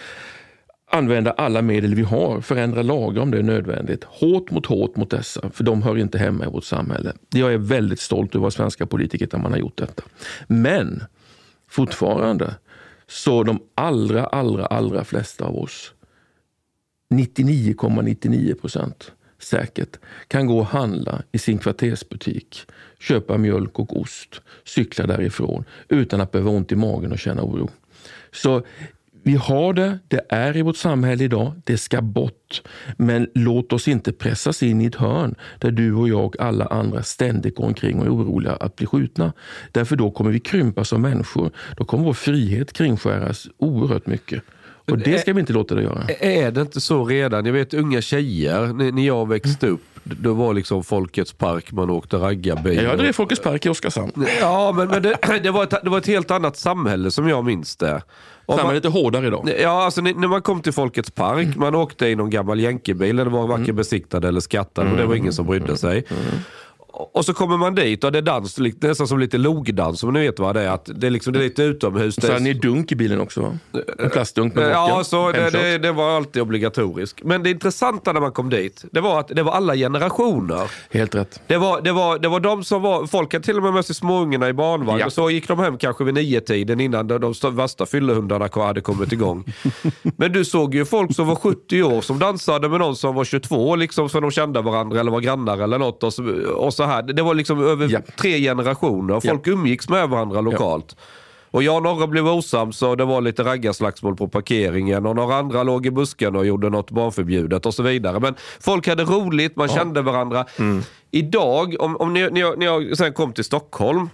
använda alla medel vi har, förändra lagar om det är nödvändigt. Hårt mot hårt mot dessa, för de hör inte hemma i vårt samhälle. Jag är väldigt stolt över svenska politiker när man har gjort detta. Men fortfarande så de allra, allra, allra flesta av oss, 99,99 procent säkert, kan gå och handla i sin kvartersbutik, köpa mjölk och ost, cykla därifrån utan att behöva ont i magen och känna oro. Så vi har det, det är i vårt samhälle idag, det ska bort. Men låt oss inte pressas in i ett hörn där du och jag och alla andra ständigt går omkring och är oroliga att bli skjutna. Därför då kommer vi krympa som människor. Då kommer vår frihet kringskäras oerhört mycket. Och det ska vi inte låta det göra. Är det inte så redan? Jag vet unga tjejer, när jag växte upp, då var liksom Folkets park, man åkte raggarbil. Jag drev Folkets park i Oskarshamn. Ja, men, men det, det, var ett, det var ett helt annat samhälle som jag minns det. Och man- är hårdare idag. Ja, alltså när man kom till Folkets park, man åkte i någon gammal jänkebil, den var varken besiktad eller skattad och det var ingen som brydde sig. Och så kommer man dit och det är dans, nästan som lite logdans, om ni vet vad det är. Att det, är liksom, det är lite utomhus. Så är, ni dunk i bilen också va? En plastdunk med Ja, vodka. så det, det, det var alltid obligatoriskt. Men det intressanta när man kom dit, det var att det var alla generationer. Helt rätt. Det var, det, var, det var de som var, folk hade till och med med sig småungarna i barnvagn. Ja. Och så gick de hem kanske vid nio tiden innan de, de st- värsta fyllehundarna hade kommit igång. Men du såg ju folk som var 70 år som dansade med någon som var 22, liksom för de kände varandra eller var grannar eller något. Och så, och så här. Det var liksom över Ja. tre generationer. Folk umgicks med varandra lokalt. Och jag och några blev osams och det var lite raggarslagsmål på parkeringen och några andra låg i busken och gjorde något barnförbjudet och så vidare. Men folk hade roligt, man kände varandra. Idag, om, om ni, när, jag, när jag sen kom till Stockholm,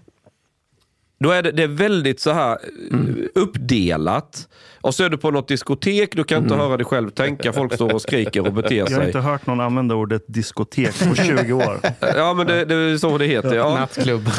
Då är det, det är väldigt så här mm. uppdelat. Och så är du på något diskotek, du kan inte mm. höra dig själv tänka. Folk står och skriker och beter sig. Jag har inte hört någon använda ordet diskotek på 20 år. ja, men det, det är så det heter. Ja. Nattklubb.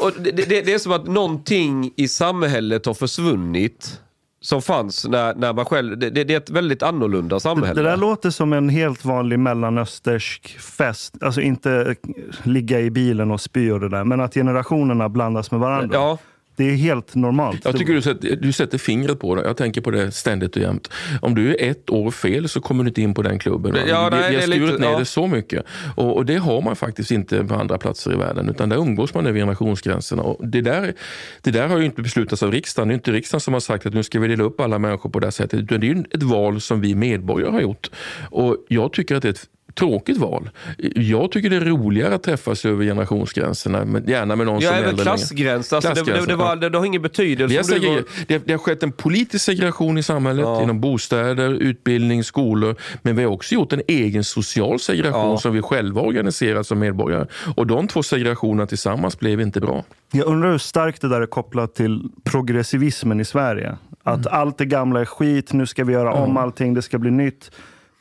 och det, det, det är som att någonting i samhället har försvunnit som fanns när, när man själv... Det, det, är ett väldigt annorlunda samhälle. Det, det där låter som en helt vanlig mellanöstersk fest. Alltså inte ligga i bilen och spy och det där, men att generationerna blandas med varandra. Ja, det är helt normalt. Jag tycker du sätter, du sätter fingret på det. Jag tänker på det ständigt och jämt. Om du är ett år fel så kommer du inte in på den klubben. Ja, nej, vi, har skurit lite, ner ja. det så mycket. Och, och, det har man faktiskt inte på andra platser i världen. Utan där umgås man över generationsgränserna. Och det, där, det där har ju inte beslutats av riksdagen. Det är inte riksdagen som har sagt att nu ska vi dela upp alla människor på det här sättet. Utan det är ett val som vi medborgare har gjort. Och jag tycker att det är ett tråkigt val. Jag tycker det är roligare att träffas över generationsgränserna, men gärna med någon ja, som är äldre. Klassgräns, alltså det, det, det, var, det, det har ingen betydelse. Det, segre- var... det, det har skett en politisk segregation i samhället, ja. inom bostäder, utbildning, skolor. Men vi har också gjort en egen social segregation ja. som vi själva organiserat som medborgare. Och de två segregationerna tillsammans blev inte bra. Jag undrar hur starkt det där är kopplat till progressivismen i Sverige. Att mm. allt det gamla är skit, nu ska vi göra om allting, det ska bli nytt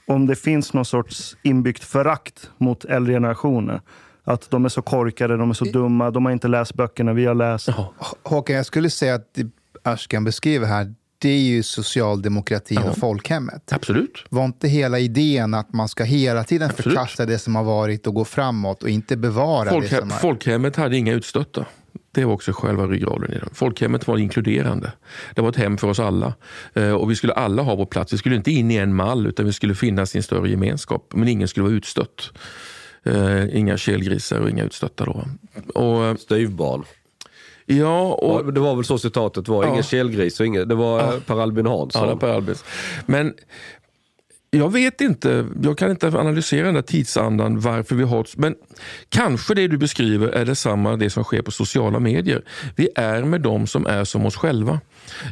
om det finns någon sorts inbyggt förakt mot äldre generationer. Att de är så korkade, de är så dumma, de har inte läst böckerna vi har läst. Håkan, jag skulle säga att det Ashkan beskriver här, det är ju socialdemokratin ja. och folkhemmet. Absolut. Var inte hela idén att man ska hela tiden Absolut. förkasta det som har varit och gå framåt och inte bevara Folkhe det som har... Folkhemmet hade inga utstötta. Det var också själva ryggraden i det. Folkhemmet var inkluderande. Det var ett hem för oss alla. Eh, och Vi skulle alla ha vår plats. Vi skulle inte in i en mall utan vi skulle finnas i en större gemenskap. Men ingen skulle vara utstött. Eh, inga kelgrisar och inga utstötta. Då. Och, eh, Styvbarn. Ja, och, det var väl så citatet var. Ja. Ingen kelgris och ingen, det var ja. Per Albin Hansson. Ja, per Albin. Men jag vet inte, jag kan inte analysera den där tidsandan, varför vi har... Men kanske det du beskriver är detsamma det som sker på sociala medier. Vi är med dem som är som oss själva.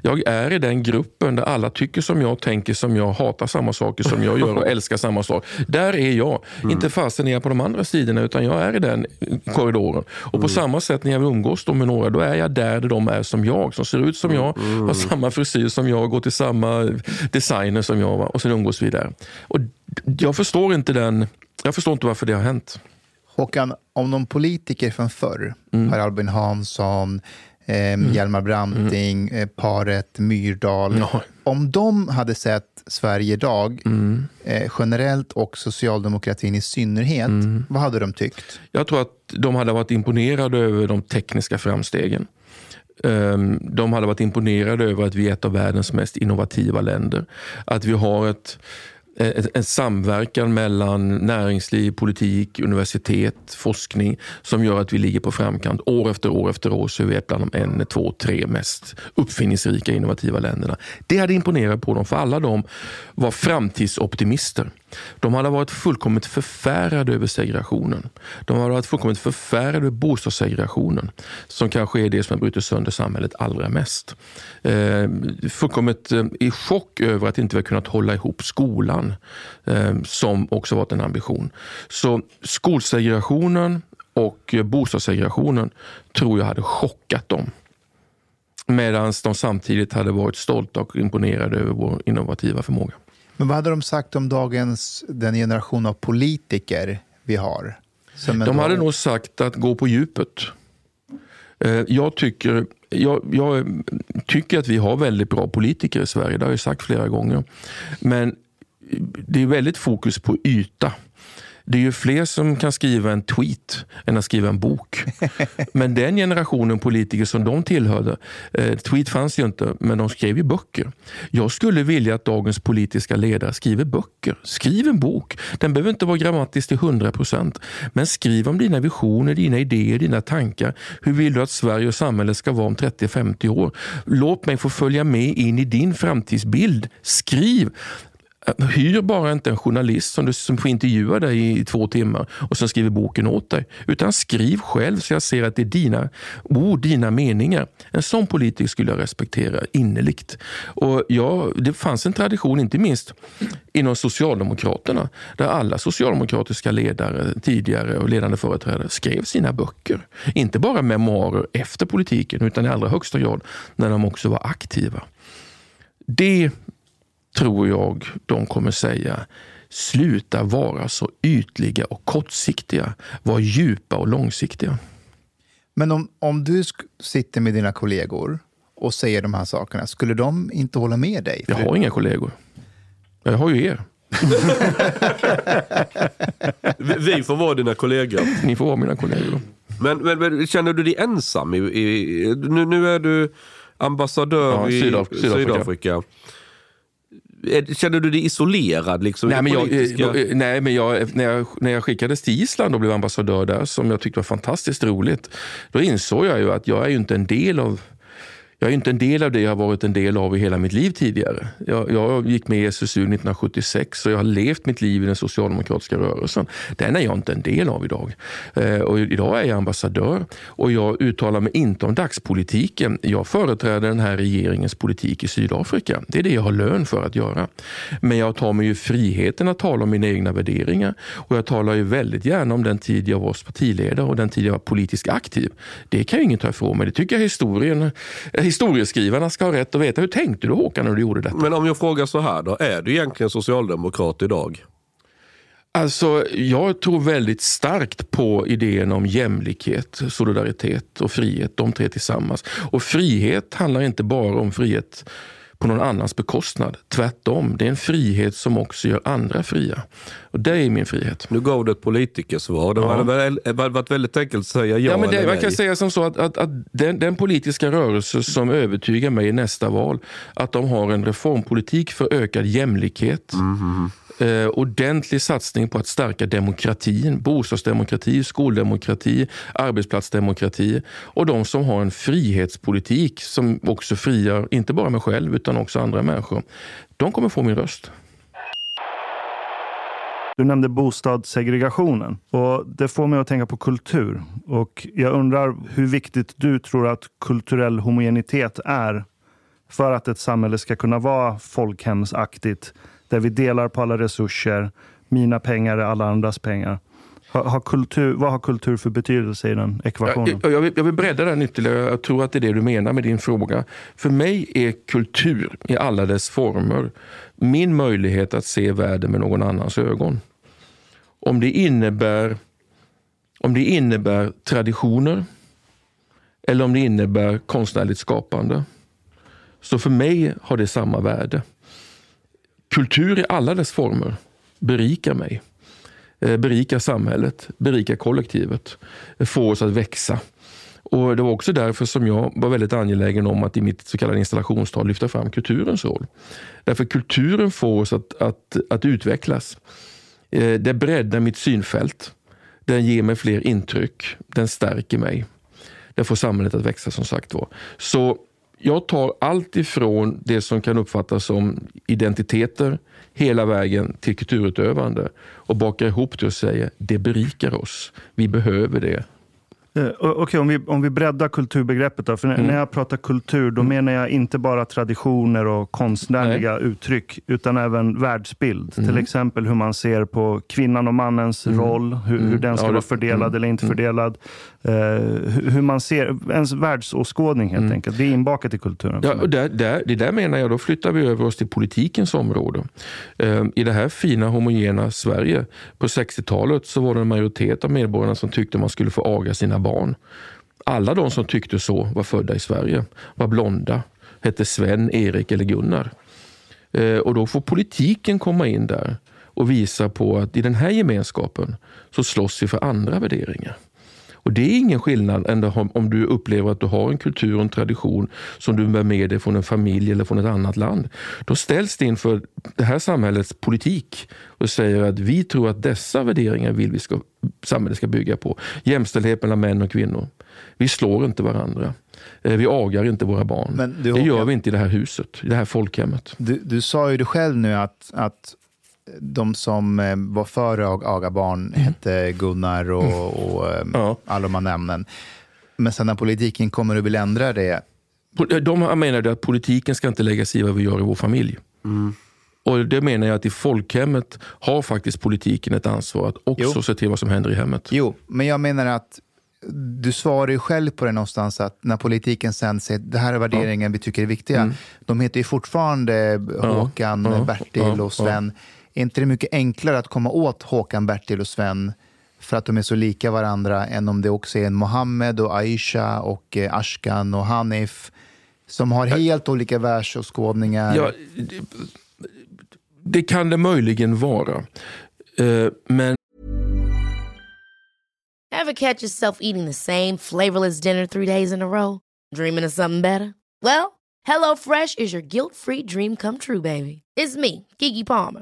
Jag är i den gruppen där alla tycker som jag, tänker som jag, hatar samma saker som jag gör och älskar samma sak. Där är jag. Mm. Inte jag är på de andra sidorna utan jag är i den korridoren. Och på mm. samma sätt när jag vill umgås med några, då är jag där, de är som jag. Som ser ut som jag, mm. har samma frisyr som jag, går till samma designer som jag. Va? Och sen umgås vi där. Och jag förstår inte den, jag förstår inte varför det har hänt. Håkan, om någon politiker från förr, mm. Per Albin Hansson, mm. Hjalmar Branting, mm. eh, paret Myrdal. Ja. Om de hade sett Sverige idag, mm. eh, generellt och socialdemokratin i synnerhet, mm. vad hade de tyckt? Jag tror att de hade varit imponerade över de tekniska framstegen. Ehm, de hade varit imponerade över att vi är ett av världens mest innovativa länder. Att vi har ett Eh, en samverkan mellan näringsliv, politik, universitet, forskning som gör att vi ligger på framkant. År efter år efter år så är vi ett bland de en, två, tre mest uppfinningsrika innovativa länderna. Det hade imponerat på dem, för alla de var framtidsoptimister. De hade varit fullkomligt förfärade över segregationen. De hade varit fullkomligt förfärade över bostadssegregationen som kanske är det som har brutit sönder samhället allra mest. Eh, fullkomligt eh, i chock över att inte vi har kunnat hålla ihop skolan eh, som också varit en ambition. Så skolsegregationen och bostadssegregationen tror jag hade chockat dem. Medan de samtidigt hade varit stolta och imponerade över vår innovativa förmåga. Men vad hade de sagt om dagens, den generation av politiker vi har? de hade nog sagt att gå på djupet. Eh, jag tycker, jag, jag, tycker att vi har väldigt bra politiker i Sverige, det har jag sagt flera gånger. Men det är väldigt fokus på yta. Det är ju fler som kan skriva en tweet än att skriva en bok. Men den generationen politiker som de tillhörde, eh, tweet fanns ju inte, men de skrev ju böcker. Jag skulle vilja att dagens politiska ledare skriver böcker. Skriv en bok. Den behöver inte vara grammatisk till 100 procent. Men skriv om dina visioner, dina idéer, dina tankar. Hur vill du att Sverige och samhället ska vara om 30-50 år? Låt mig få följa med in i din framtidsbild. Skriv! Hyr bara inte en journalist som, du, som får intervjua dig i två timmar och sen skriver boken åt dig. Utan skriv själv så jag ser att det är dina ord, dina meningar. En sån politiker skulle jag respektera innerligt. Och ja, det fanns en tradition, inte minst inom Socialdemokraterna, där alla socialdemokratiska ledare tidigare och ledande företrädare skrev sina böcker. Inte bara memoarer efter politiken, utan i allra högsta grad när de också var aktiva. Det tror jag de kommer säga. Sluta vara så ytliga och kortsiktiga. Var djupa och långsiktiga. Men om, om du sitter med dina kollegor och säger de här sakerna, skulle de inte hålla med dig? Jag har inga kollegor. Jag har ju er. Vi får vara dina kollegor. Ni får vara mina kollegor. Men, men, men känner du dig ensam? I, i, nu, nu är du ambassadör Ja, i Sydaf- Sydafrika. Sydafrika. Är- Känner du dig isolerad? Liksom, Nej, men jag, politiska- eh, nej, men jag, när, jag, när jag skickades till Island och blev ambassadör där, som jag tyckte var fantastiskt roligt, då insåg jag ju att jag är ju inte en del av jag är inte en del av det jag har varit en del av i hela mitt liv tidigare. Jag, jag gick med i SSU 1976 och jag har levt mitt liv i den socialdemokratiska rörelsen. Den är jag inte en del av idag. Eh, och idag är jag ambassadör och jag uttalar mig inte om dagspolitiken. Jag företräder den här regeringens politik i Sydafrika. Det är det jag har lön för att göra. Men jag tar mig ju friheten att tala om mina egna värderingar och jag talar ju väldigt gärna om den tid jag var partiledare och den tid jag var politiskt aktiv. Det kan ju ingen ta ifrån mig. Det tycker jag historien, historieskrivarna ska ha rätt att veta. Hur tänkte du Håkan när du gjorde detta? Men om jag frågar så här då, är du egentligen socialdemokrat idag? Alltså, jag tror väldigt starkt på idén om jämlikhet, solidaritet och frihet. De tre tillsammans. Och frihet handlar inte bara om frihet på någon annans bekostnad. Tvärtom, det är en frihet som också gör andra fria. Och det är min frihet. Nu gav du ett politikersvar. Det Ja. hade varit väldigt enkelt att säga ja, Ja, men det, eller man nej. kan säga som så att, att, att den, den politiska rörelse som övertygar mig i nästa val, att de har en reformpolitik för ökad jämlikhet, eh, ordentlig satsning på att stärka demokratin, bostadsdemokrati, skoldemokrati, arbetsplatsdemokrati och de som har en frihetspolitik som också friar, inte bara mig själv utan också andra människor. De kommer få min röst. Du nämnde bostadssegregationen och det får mig att tänka på kultur. Och jag undrar hur viktigt du tror att kulturell homogenitet är för att ett samhälle ska kunna vara folkhemsaktigt, där vi delar på alla resurser, mina pengar är alla andras pengar. Har, har kultur, vad har kultur för betydelse i den ekvationen? Jag, jag, vill, jag vill bredda den ytterligare. Jag tror att det är det du menar med din fråga. För mig är kultur i alla dess former min möjlighet att se världen med någon annans ögon. Om det innebär, om det innebär traditioner eller om det innebär konstnärligt skapande. Så för mig har det samma värde. Kultur i alla dess former berikar mig eh, berikar samhället, berikar kollektivet, får oss att växa. Och Det var också därför som jag var väldigt angelägen om att i mitt så kallade installationstal lyfta fram kulturens roll. Därför kulturen får oss att, att, att utvecklas. Eh, det breddar mitt synfält. Den ger mig fler intryck. Den stärker mig. Den får samhället att växa som sagt var. Så jag tar allt ifrån det som kan uppfattas som identiteter hela vägen till kulturutövande och bakar ihop det och säger det berikar oss. Vi behöver det. Eh, Okej, om, vi, om vi breddar kulturbegreppet. Då, för när, Mm. när jag pratar kultur, då menar jag inte bara traditioner och konstnärliga uttryck, utan även världsbild. Mm. Till exempel hur man ser på kvinnan och mannens roll, hur, hur den ska Ja, vara fördelad mm. eller inte fördelad. Eh, hur, man ser, ens världsåskådning helt enkelt. Det är inbakat i kulturen. Mm. Ja, och där, där, det där menar jag, då flyttar vi över oss till politikens område. Eh, I det här fina homogena Sverige på 60-talet så var det en majoritet av medborgarna som tyckte man skulle få aga sina barn. Alla de som tyckte så var födda i Sverige, var blonda, hette Sven, Erik eller Gunnar. Eh, och då får politiken komma in där och visa på att i den här gemenskapen så slåss vi för andra värderingar. Och det är ingen skillnad än om du upplever att du har en kultur och en tradition som du bär med dig från en familj eller från ett annat land. Då ställs det inför det här samhällets politik och säger att vi tror att dessa värderingar vill vi ska, samhället ska bygga på. Jämställdhet mellan män och kvinnor. Vi slår inte varandra. Eh, vi agar inte våra barn. Du, det gör vi inte i det här huset, i det här folkhemmet. Du, du sa ju det själv nu att, att de som eh, var före att aga barn mm. hette Gunnar och, mm. och eh, ja. alla de här namnen. Men sen när politiken kommer och vill ändra det. De menar att politiken ska inte lägga sig i vad vi gör i vår familj. Mm. Och Det menar jag att i folkhemmet har faktiskt politiken ett ansvar att också jo. se till vad som händer i hemmet. Jo, men jag menar att du svarar ju själv på det någonstans att när politiken sen säger det här är värderingen ja. vi tycker är viktiga. Mm. De heter ju fortfarande Håkan, ja. Bertil och Sven. Är inte det mycket enklare att komma åt Håkan, Bertil och Sven för att de är så lika varandra än om det också är en Mohammed och Aisha och eh, Ashkan och Hanif som har helt olika världsåskådningar? Ja, det, det kan det möjligen vara. Uh, men Have catch yourself eating the same flavorless dinner three days in a row? Dreaming of something better? Well, hello fresh is your guilt free dream come true baby. It's me, Gigi Palmer.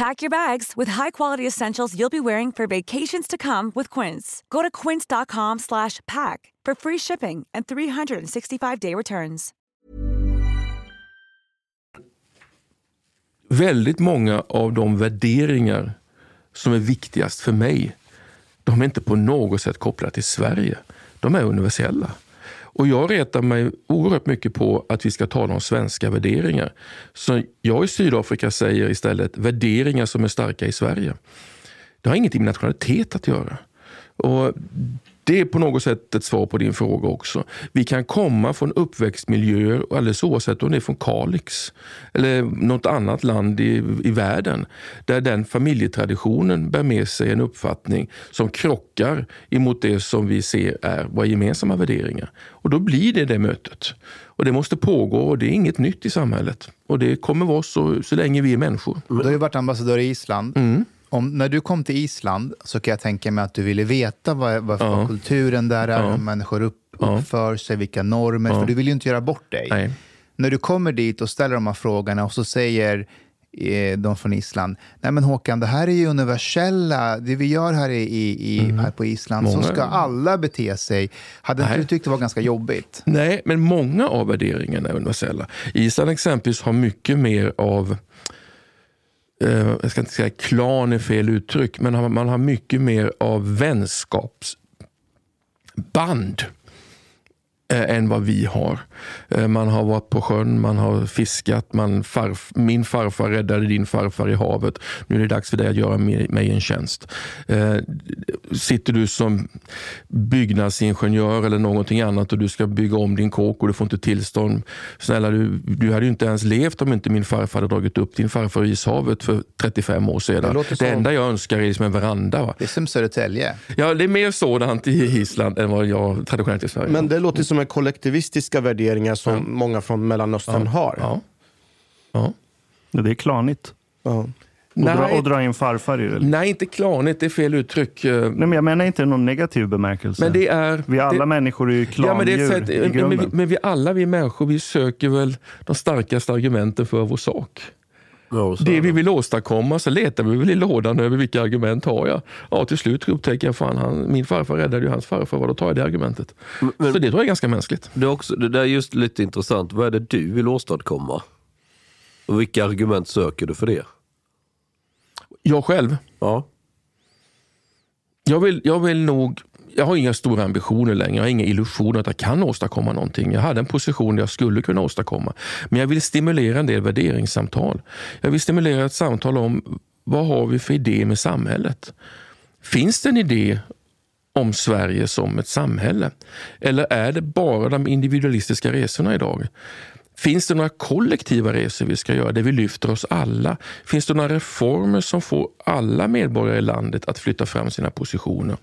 Pack your bags with high-quality essentials you'll be wearing for vacations to come with Quince. Go to quince.com slash pack for free shipping and 365-day returns. Väldigt många av de värderingar som är viktigast för mig, de är inte på något sätt kopplade till Sverige. De är universella. Och jag retar mig oerhört mycket på att vi ska tala om svenska värderingar. Så jag i Sydafrika säger istället värderingar som är starka i Sverige. Det har ingenting med nationalitet att göra. Och det är på något sätt ett svar på din fråga också. Vi kan komma från uppväxtmiljöer, alldeles oavsett om det är från Kalix eller något annat land i, i världen, där den familjetraditionen bär med sig en uppfattning som krockar emot det som vi ser är våra gemensamma värderingar. Och då blir det det mötet. Och Det måste pågå och det är inget nytt i samhället. Och det kommer vara så, så länge vi är människor. Du har ju varit ambassadör i Island. Mm om, när du kom till Island så kan jag tänka mig att du ville veta vad, vad ja. kulturen där är, ja. hur människor upp, uppför sig, vilka normer, för du vill ju inte göra bort dig. Nej. När du kommer dit och ställer de här frågorna och så säger eh, de från Island, nej men Håkan, det här är ju universella, det vi gör här, i, i mm. här på Island, många. så ska alla bete sig. Hade inte du tyckt det var ganska jobbigt? Nej, men många av värderingarna är universella. Island exempelvis har mycket mer av eh, jag ska inte säga klan är fel uttryck, men man har mycket mer av vänskapsband eh, än vad vi har. Eh, man har varit på sjön, man har fiskat, man farf, min farfar räddade din farfar i havet. Nu är det dags för dig att göra mig en tjänst. Eh, sitter du som byggnadsingenjör eller någonting annat och du ska bygga om din kåk och du får inte tillstånd. Snälla, du, du hade ju inte ens levt om inte min farfar hade dragit upp din farfar i ishavet för 35 år sedan. Det, det enda jag önskar är liksom en veranda. Va? Det är som Södertälje. Ja, det är mer sådant i Island än vad jag traditionellt i Sverige Men det låter som kollektivistiska värderingar som ja. många från Mellanöstern ja. har. Ja. ja. Det är klanigt. Ja. Och, dra, Nej. och dra in farfar i det? Nej, inte klanigt, det är fel uttryck. Nej, men jag menar inte någon negativ bemärkelse. Men det är... vi alla det, människor är ju Ja, men, det är klandjur i men, vi, men vi alla vi människor vi söker väl de starkaste argumenten för vår sak. Ja, så Det vi vill åstadkomma så letar vi väl i lådan över vilka argument har jag. Ja, till slut upptäcker jag fan han, min farfar räddade ju hans farfar, vad då tar jag det argumentet. Men- så det tror jag är ganska mänskligt. Det, är också, det där är just lite intressant. Vad är det du vill åstadkomma? Och vilka argument söker du för det? Jag själv, Ja. jag vill, jag vill nog jag har inga stora ambitioner längre. Jag har inga illusioner att jag kan åstadkomma någonting. Jag hade en position där jag skulle kunna åstadkomma. Men jag vill stimulera en del värderingssamtal. Jag vill stimulera ett samtal om vad har vi för idé med samhället? Finns det en idé om Sverige som ett samhälle? Eller är det bara de individualistiska resorna idag? Finns det några kollektiva resor vi ska göra där vi lyfter oss alla? Finns det några reformer som får alla medborgare i landet att flytta fram sina positioner?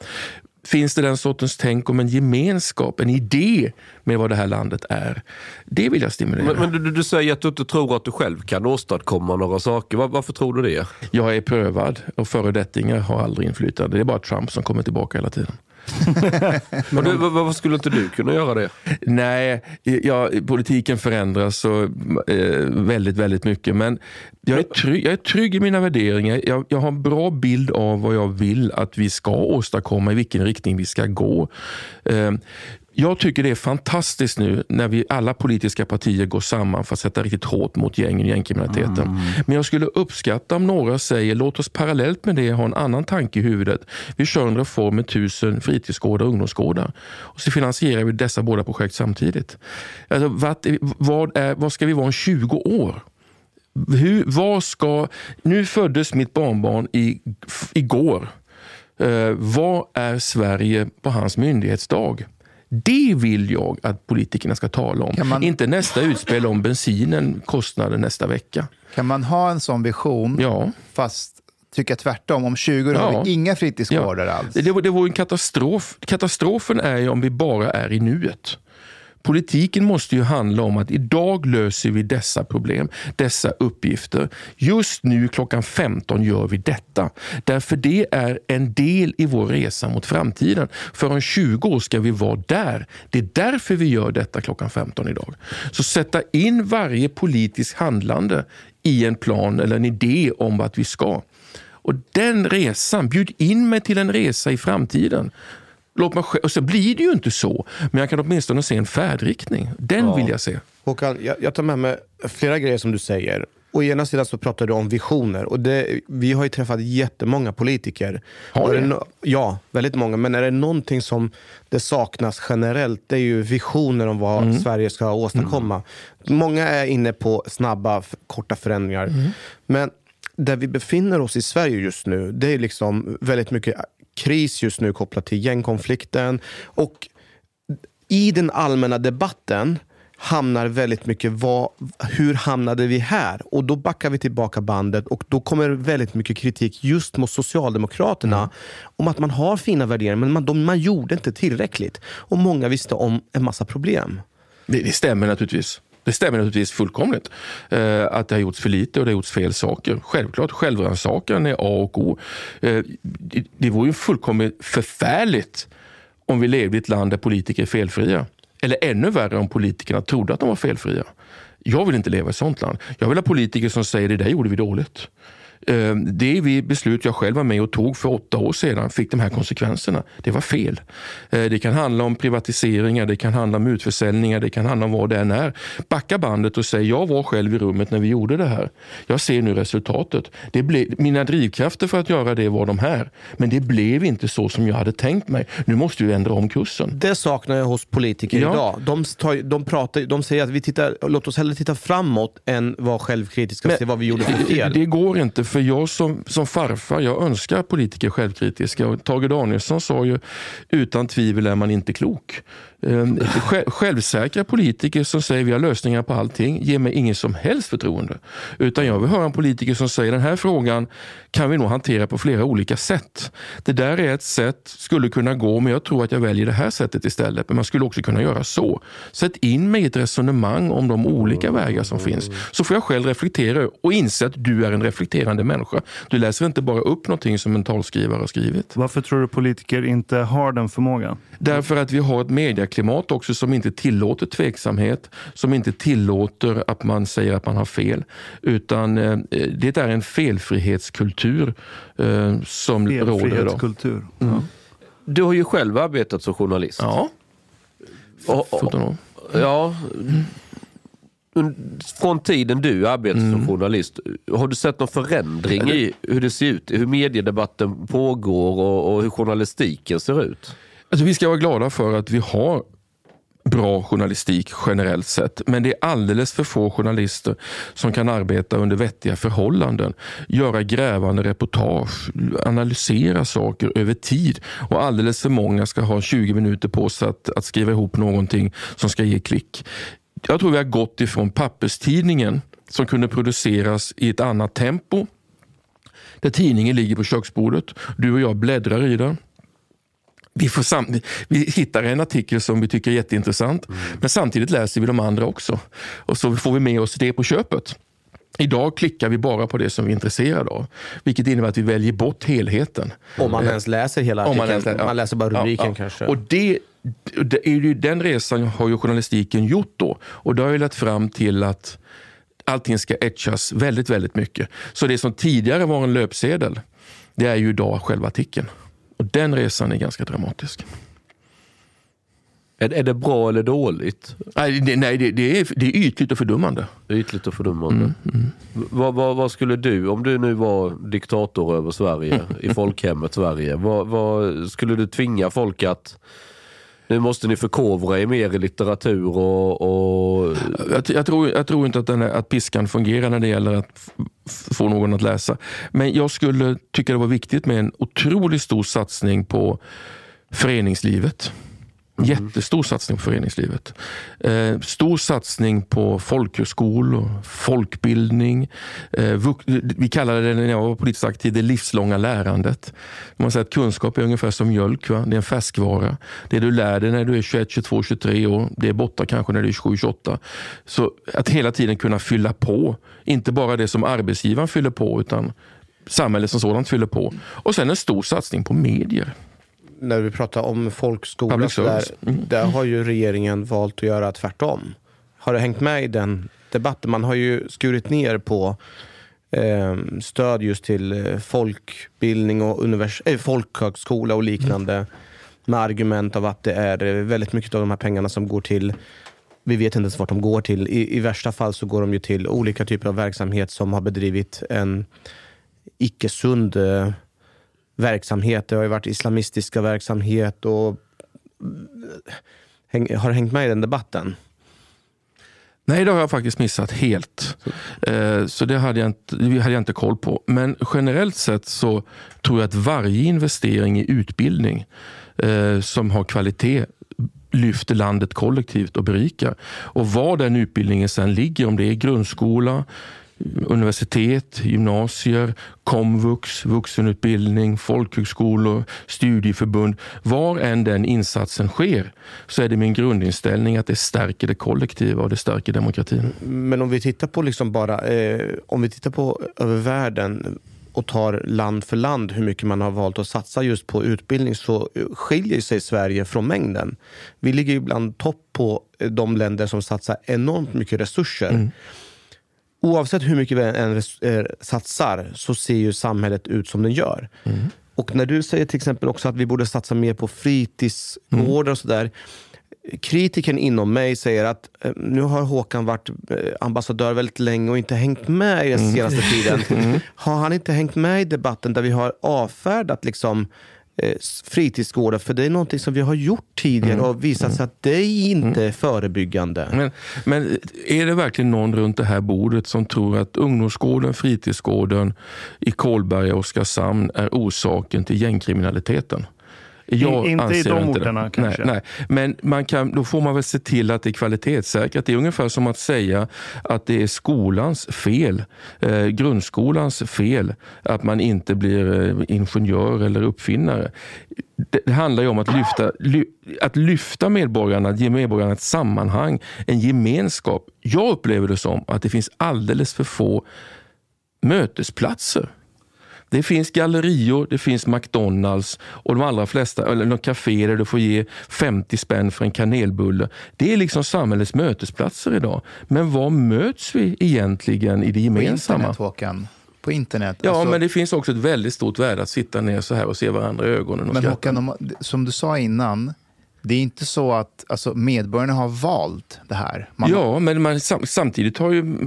Finns det den sortens tänk om en gemenskap, en idé med vad det här landet är? Det vill jag stimulera. Men, men du, du säger att du inte tror att du själv kan åstadkomma några saker. Var, varför tror du det? Jag är prövad och föredettingar har aldrig inflytande. Det är bara Trump som kommer tillbaka hela tiden. Men du, var- varför skulle inte du kunna göra det? Nej, ja, politiken förändras så, eh, väldigt, väldigt mycket. Men jag är, trygg, jag är trygg i mina värderingar. Jag, jag har en bra bild av vad jag vill att vi ska åstadkomma, i vilken riktning vi ska gå. Eh, jag tycker det är fantastiskt nu när vi alla politiska partier går samman för att sätta riktigt hårt mot gängen och gängkriminaliteten. Men jag skulle uppskatta om några säger låt oss parallellt med det ha en annan tanke i huvudet. Vi kör en reform med tusen fritidsgårdar och ungdomsgårdar. Och så finansierar vi dessa båda projekt samtidigt. Alltså, vad, vad, är, vad ska vi vara om 20 år? Hur, vad ska, nu föddes mitt barnbarn i, igår. Eh, vad är Sverige på hans myndighetsdag? Det vill jag att politikerna ska tala om. Man- Inte nästa utspel om bensinen kostnader nästa vecka. Kan man ha en sån vision, Ja. fast tycka tvärtom? Om 20 år har Ja. vi inga fritidsgårdar alls. Det, det vore en katastrof. Katastrofen är ju om vi bara är i nuet. Politiken måste ju handla om att idag löser vi dessa problem, dessa uppgifter. Just nu klockan 15 gör vi detta. Därför det är en del i vår resa mot framtiden. För om 20 år ska vi vara där. Det är därför vi gör detta klockan 15 idag. Så sätta in varje politiskt handlande i en plan eller en idé om vart vi ska. Och den resan, bjud in mig till en resa i framtiden. Låt mig och så blir det ju inte så, men jag kan åtminstone se en färdriktning. Den vill jag se. Håkan, jag, jag tar med mig flera grejer som du säger. Å ena sidan så pratar du om visioner. Och det, vi har ju träffat jättemånga politiker. Har ni? no- ja, väldigt många. Men är det någonting som det saknas generellt, det är ju visioner om vad Mm. Sverige ska åstadkomma. Många är inne på snabba, korta förändringar. Mm. Men där vi befinner oss i Sverige just nu, det är liksom väldigt mycket kris just nu kopplat till gängkonflikten. Och i den allmänna debatten hamnar väldigt mycket vad, hur hamnade vi här? Och då backar vi tillbaka bandet och då kommer väldigt mycket kritik just mot Socialdemokraterna om att man har fina värderingar men man, de, man gjorde inte tillräckligt. Och många visste om en massa problem. Det, det stämmer naturligtvis. Det stämmer naturligtvis fullkomligt. Eh, att det har gjorts för lite och det har gjorts fel saker. Självklart, självrannsakan är A och O. Eh, det, det vore ju fullkomligt förfärligt om vi levde i ett land där politiker är felfria. Eller ännu värre om politikerna trodde att de var felfria. Jag vill inte leva i ett sånt land. Jag vill ha politiker som säger det där gjorde vi dåligt. Eh, Det vi beslut jag själv var med och tog för åtta år sedan fick de här konsekvenserna. Det var fel. Eh, Det kan handla om privatiseringar, det kan handla om utförsäljningar, det kan handla om vad det än är. Backa bandet och säg jag var själv i rummet när vi gjorde det här. Jag ser nu resultatet. Det blev, mina drivkrafter för att göra det var de här. Men det blev inte så som jag hade tänkt mig. Nu måste vi ändra om kursen. Det saknar jag hos politiker Ja. idag. De, tar, de, pratar, de säger att vi tittar, låt oss hellre titta framåt än vara självkritiska och se vad vi gjorde för fel. Det går inte, för för jag som, som farfar, jag önskar politiker självkritiska. Och Tage Danielsson sa ju, utan tvivel är man inte klok. Ehm, sj- Självsäkra politiker som säger vi har lösningar på allting ger mig ingen som helst förtroende. Utan jag vill höra en politiker som säger den här frågan kan vi nog hantera på flera olika sätt. Det där är ett sätt, skulle kunna gå, men jag tror att jag väljer det här sättet istället. Men man skulle också kunna göra så. Sätt in mig i ett resonemang om de olika vägar som finns. Så får jag själv reflektera och inse att du är en reflekterande människa. Du läser inte bara upp någonting som en talskrivare har skrivit. Varför tror du politiker inte har den förmågan? Därför att vi har ett medieklimat också som inte tillåter tveksamhet, som inte tillåter att man säger att man har fel. Utan eh, det är en felfrihetskultur eh, som råder idag. Felfrihetskultur. Ja. Du har ju själv arbetat som journalist. Ja, Och- och- 17 år. Ja. Från tiden du arbetade Mm. som journalist, har du sett någon förändring i hur det ser ut? Hur mediedebatten pågår och, och hur journalistiken ser ut? Alltså, vi ska vara glada för att vi har bra journalistik generellt sett. Men det är alldeles för få journalister som kan arbeta under vettiga förhållanden. Göra grävande reportage, analysera saker över tid. Och alldeles för många ska ha 20 minuter på sig att, att skriva ihop någonting som ska ge klick. Jag tror vi har gått ifrån papperstidningen som kunde produceras i ett annat tempo. Där tidningen ligger på köksbordet. Du och jag bläddrar i den. Vi, får sam- vi hittar en artikel som vi tycker är jätteintressant, men samtidigt läser vi de andra också. Och så får vi med oss det på köpet. Idag klickar vi bara på det som vi är intresserade av, vilket innebär att vi väljer bort helheten. Om man ens läser hela Om artikeln. man, Man, läser, ja. läser bara rubriken Ja, ja. kanske. Och det, det är ju, den resan har ju journalistiken gjort då. Och det har ju lett fram till att allting ska etchas väldigt, väldigt mycket. Så det som tidigare var en löpsedel, det är ju idag själva artikeln. Och den resan är ganska dramatisk. Är, är det bra eller dåligt? Nej, det, nej, det, det, är, det är ytligt och fördummande. Ytligt och fördummande. Mm, Vad, vad, vad skulle du, om du nu var diktator över Sverige, i folkhemmet Sverige, vad, vad skulle du tvinga folk att nu måste ni förkovra er mer i litteratur och... och Jag, jag, tror, jag tror inte att, den är, att piskan fungerar när det gäller att få någon att läsa. Men jag skulle tycka det var viktigt med en otroligt stor satsning på föreningslivet. Mm-hmm. Jättestor satsning på föreningslivet. Eh, stor satsning på folkhögskolor, folkbildning. Eh, vux- vi kallade det när jag var politiskt aktiv det livslånga lärandet. Man säger att kunskap är ungefär som mjölk. Va? Det är en färskvara. Det du lär dig när du är 21, 22, 23 år, det är borta kanske när du är 27, 28. Så att hela tiden kunna fylla på. Inte bara det som arbetsgivaren fyller på, utan samhället som sådant fyller på. Och sen en stor satsning på medier. När vi pratar om folkskola, så där. Mm. där har ju regeringen valt att göra tvärtom. Har du hängt med i den debatten? Man har ju skurit ner på eh, stöd just till eh, folkbildning och univers- eh, folkhögskola och liknande. Med argument av att det är eh, väldigt mycket av de här pengarna som går till vi vet inte ens vart de går till. I, I värsta fall så går de ju till olika typer av verksamhet som har bedrivit en icke-sund eh, verksamhet. Det har ju varit islamistiska verksamhet och häng, har hängt med i den debatten. Nej, det har jag faktiskt missat helt. Eh, Så det hade jag, inte, det hade jag inte koll på. Men generellt sett så tror jag att varje investering i utbildning eh, som har kvalitet lyfter landet kollektivt och berikar. Och var den utbildningen sen ligger, om det är grundskola, universitet, gymnasier, komvux, vuxenutbildning, folkhögskolor, studieförbund. Var än den insatsen sker så är det min grundinställning att det stärker det kollektiva och det stärker demokratin. Men om vi tittar på liksom bara, eh, om vi tittar på över världen och tar land för land hur mycket man har valt att satsa just på utbildning så skiljer sig Sverige från mängden. Vi ligger ju bland topp på eh, de länder som satsar enormt mycket resurser. Oavsett hur mycket vi än eh, satsar så ser ju samhället ut som den gör. Och när du säger till exempel också att vi borde satsa mer på fritidsgårdar och sådär. Kritiken inom mig säger att eh, nu har Håkan varit eh, ambassadör väldigt länge och inte hängt med i den senaste tiden. Har han inte hängt med i debatten där vi har avfärdat liksom, eh, fritidsgårdar? För det är någonting som vi har gjort tidigare och visat sig att det är inte förebyggande. Men, men är det verkligen någon runt det här bordet som tror att ungdomsgården, fritidsgården i Kolberga och Oskarshamn är orsaken till gängkriminaliteten? Jag In- inte i de det. orterna, kanske. Nej, nej. Men man kan, då får man väl se till att det är kvalitetssäkrat. Det är ungefär som att säga att det är skolans fel, eh, grundskolans fel, att man inte blir eh, ingenjör eller uppfinnare. Det, det handlar ju om att lyfta, ly, att lyfta medborgarna, att ge medborgarna ett sammanhang, en gemenskap. Jag upplever det som att det finns alldeles för få mötesplatser. Det finns gallerior, det finns McDonalds och de allra flesta, eller någon café där du får ge 50 spänn för en kanelbulle. Det är liksom samhällets mötesplatser idag. Men var möts vi egentligen i det gemensamma? På internet, Håkan. På internet. Ja, Alltså- men det finns också ett väldigt stort värde att sitta ner så här och se varandra i ögonen Men skratta. Håkan, om, som du sa innan, det är inte så att alltså, medborgarna har valt det här. Man, Ja, men man, sam, samtidigt har ju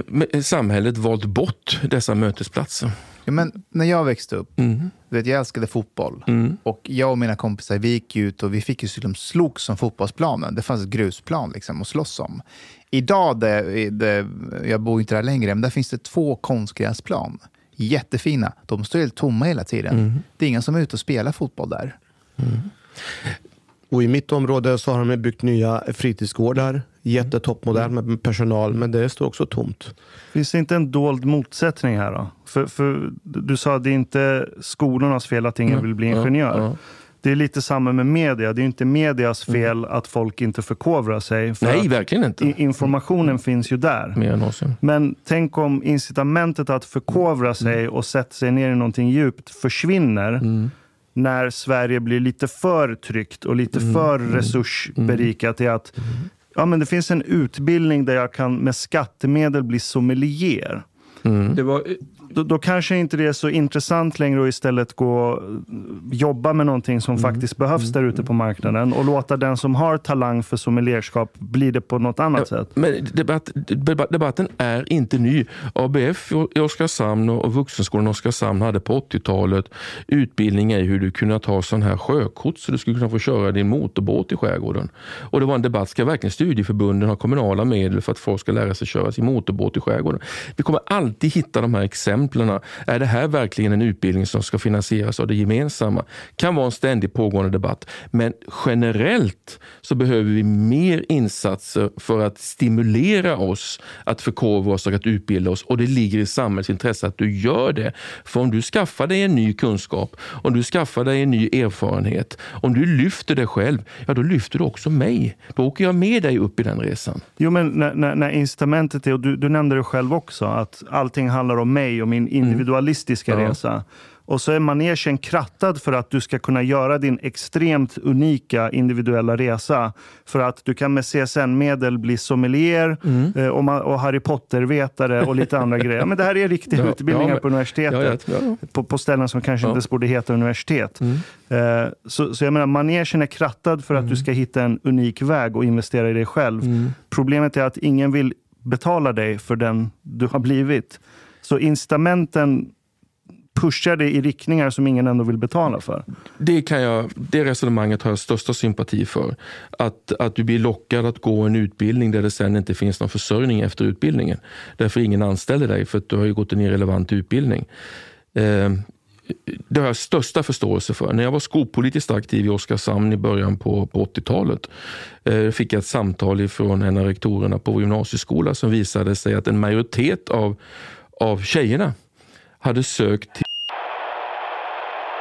samhället valt bort dessa mötesplatser. Ja, men när jag växte upp, Mm. du vet, jag älskade fotboll. Och jag och mina kompisar vi gick ut och vi fick ju liksom slogs som fotbollsplanen. Det fanns ett grusplan liksom att slåss om. Idag, det, det, jag bor inte där längre, men där finns det två konstgräsplan. Jättefina. De står helt tomma hela tiden. Mm. Det är ingen som är ute och spelar fotboll där. Och i mitt område så har de byggt nya fritidsgårdar. Jättetoppmodern med personal, men det står också tomt. Finns det inte en dold motsättning här då? För, för du sa att det är inte skolornas fel att ingen vill bli ingenjör. ja. Det är lite samma med media. Det är inte medias fel att folk inte förkovrar sig. För Nej, verkligen inte. Informationen finns ju där. Mer än någonsin. Men tänk om incitamentet att förkovra sig och sätta sig ner i någonting djupt försvinner när Sverige blir lite för tryggt och lite för resursberikat i att ja, men det finns en utbildning där jag kan med skattemedel bli sommelier. Det var, Då, då kanske inte det är så intressant längre att istället gå jobba med någonting som faktiskt behövs där ute på marknaden och låta den som har talang för sommelierskap bli det på något annat sätt. Men debatt, debatten är inte ny. ABF i Oskarshamn och Vuxenskolan i Oskarshamn hade på 80-talet utbildning i hur du kunde ta sån här sjökort så du skulle kunna få köra din motorbåt i skärgården. Och det var en debatt, ska verkligen studieförbunden ha kommunala medel för att folk ska lära sig köra sin motorbåt i skärgården? Vi kommer alltid hitta de här exemplen. Är det här verkligen en utbildning som ska finansieras av det gemensamma? kan vara en ständigt pågående debatt. Men generellt så behöver vi mer insatser för att stimulera oss att förkovra oss och att utbilda oss. Och det ligger i samhällets intresse att du gör det. För om du skaffar dig en ny kunskap, om du skaffar dig en ny erfarenhet, om du lyfter dig själv, ja då lyfter du också mig. Då åker jag med dig upp i den resan. Jo, men när, när, när incitamentet är, och du, du nämnde det själv också, att allting handlar om mig och min individualistiska Ja. resa. Och så är manegen krattad för att du ska kunna göra din extremt unika individuella resa. För att du kan med CSN-medel bli sommelier eh, och, och Harry Potter-vetare och lite andra grejer. Men det här är riktiga Ja, utbildningar ja, men- på universitetet. Ja. På, på ställen som kanske inte ens borde heta universitet. Eh, så, så jag menar, manegen är krattad för att du ska hitta en unik väg och investera i dig själv. Problemet är att ingen vill betala dig för den du har blivit. Så incitamenten pushar dig i riktningar som ingen ändå vill betala för. Det, kan jag, det resonemanget har jag största sympati för. Att, att du blir lockad att gå en utbildning där det sen inte finns någon försörjning efter utbildningen. Därför ingen anställer dig för att du har ju gått en irrelevant utbildning. Eh, det har jag största förståelse för. När jag var skolpolitiskt aktiv i Oskarshamn i början på, på 80-talet eh, fick jag ett samtal från en av rektorerna på vår gymnasieskola som visade sig att en majoritet av, av tjejerna hade sökt till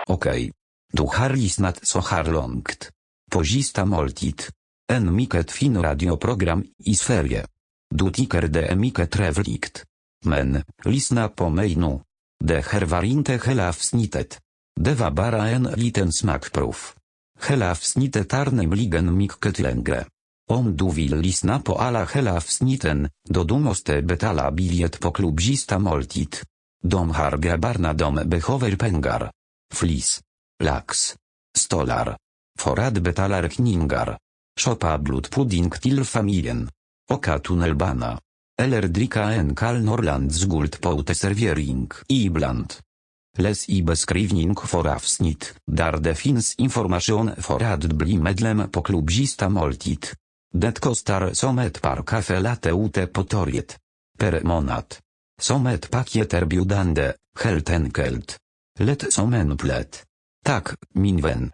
Okej. Du har lyssnat så här långt. På sista måltid. En mycket fin radioprogram i Sverige. Du tycker det är mycket trevligt. Men, lyssna på mig nu. Det här var inte hela avsnittet. Det var bara en liten smakprov. Hela avsnittet är nämligen mycket längre. Om du vill lyssna på alla hela avsnitten, då du måste betala biljett på klubb sista måltid. De har grabbarna de behöver pengar. Flis. Lax. Stolar. För att betala räkningar. Shoppa blodpudding till familjen. Oka tunnelbana. Eller dricka en kall Norrlands guld på uteservering ibland. Läs i beskrivning för avsnitt, där det finns information för att bli medlem på klubb Sista måltid. Det kostar som ett par kaffe latte ute på torget. Per månad. Som ett paket erbjudande, helt enkelt. Lätt som en plätt. Tack, min vän.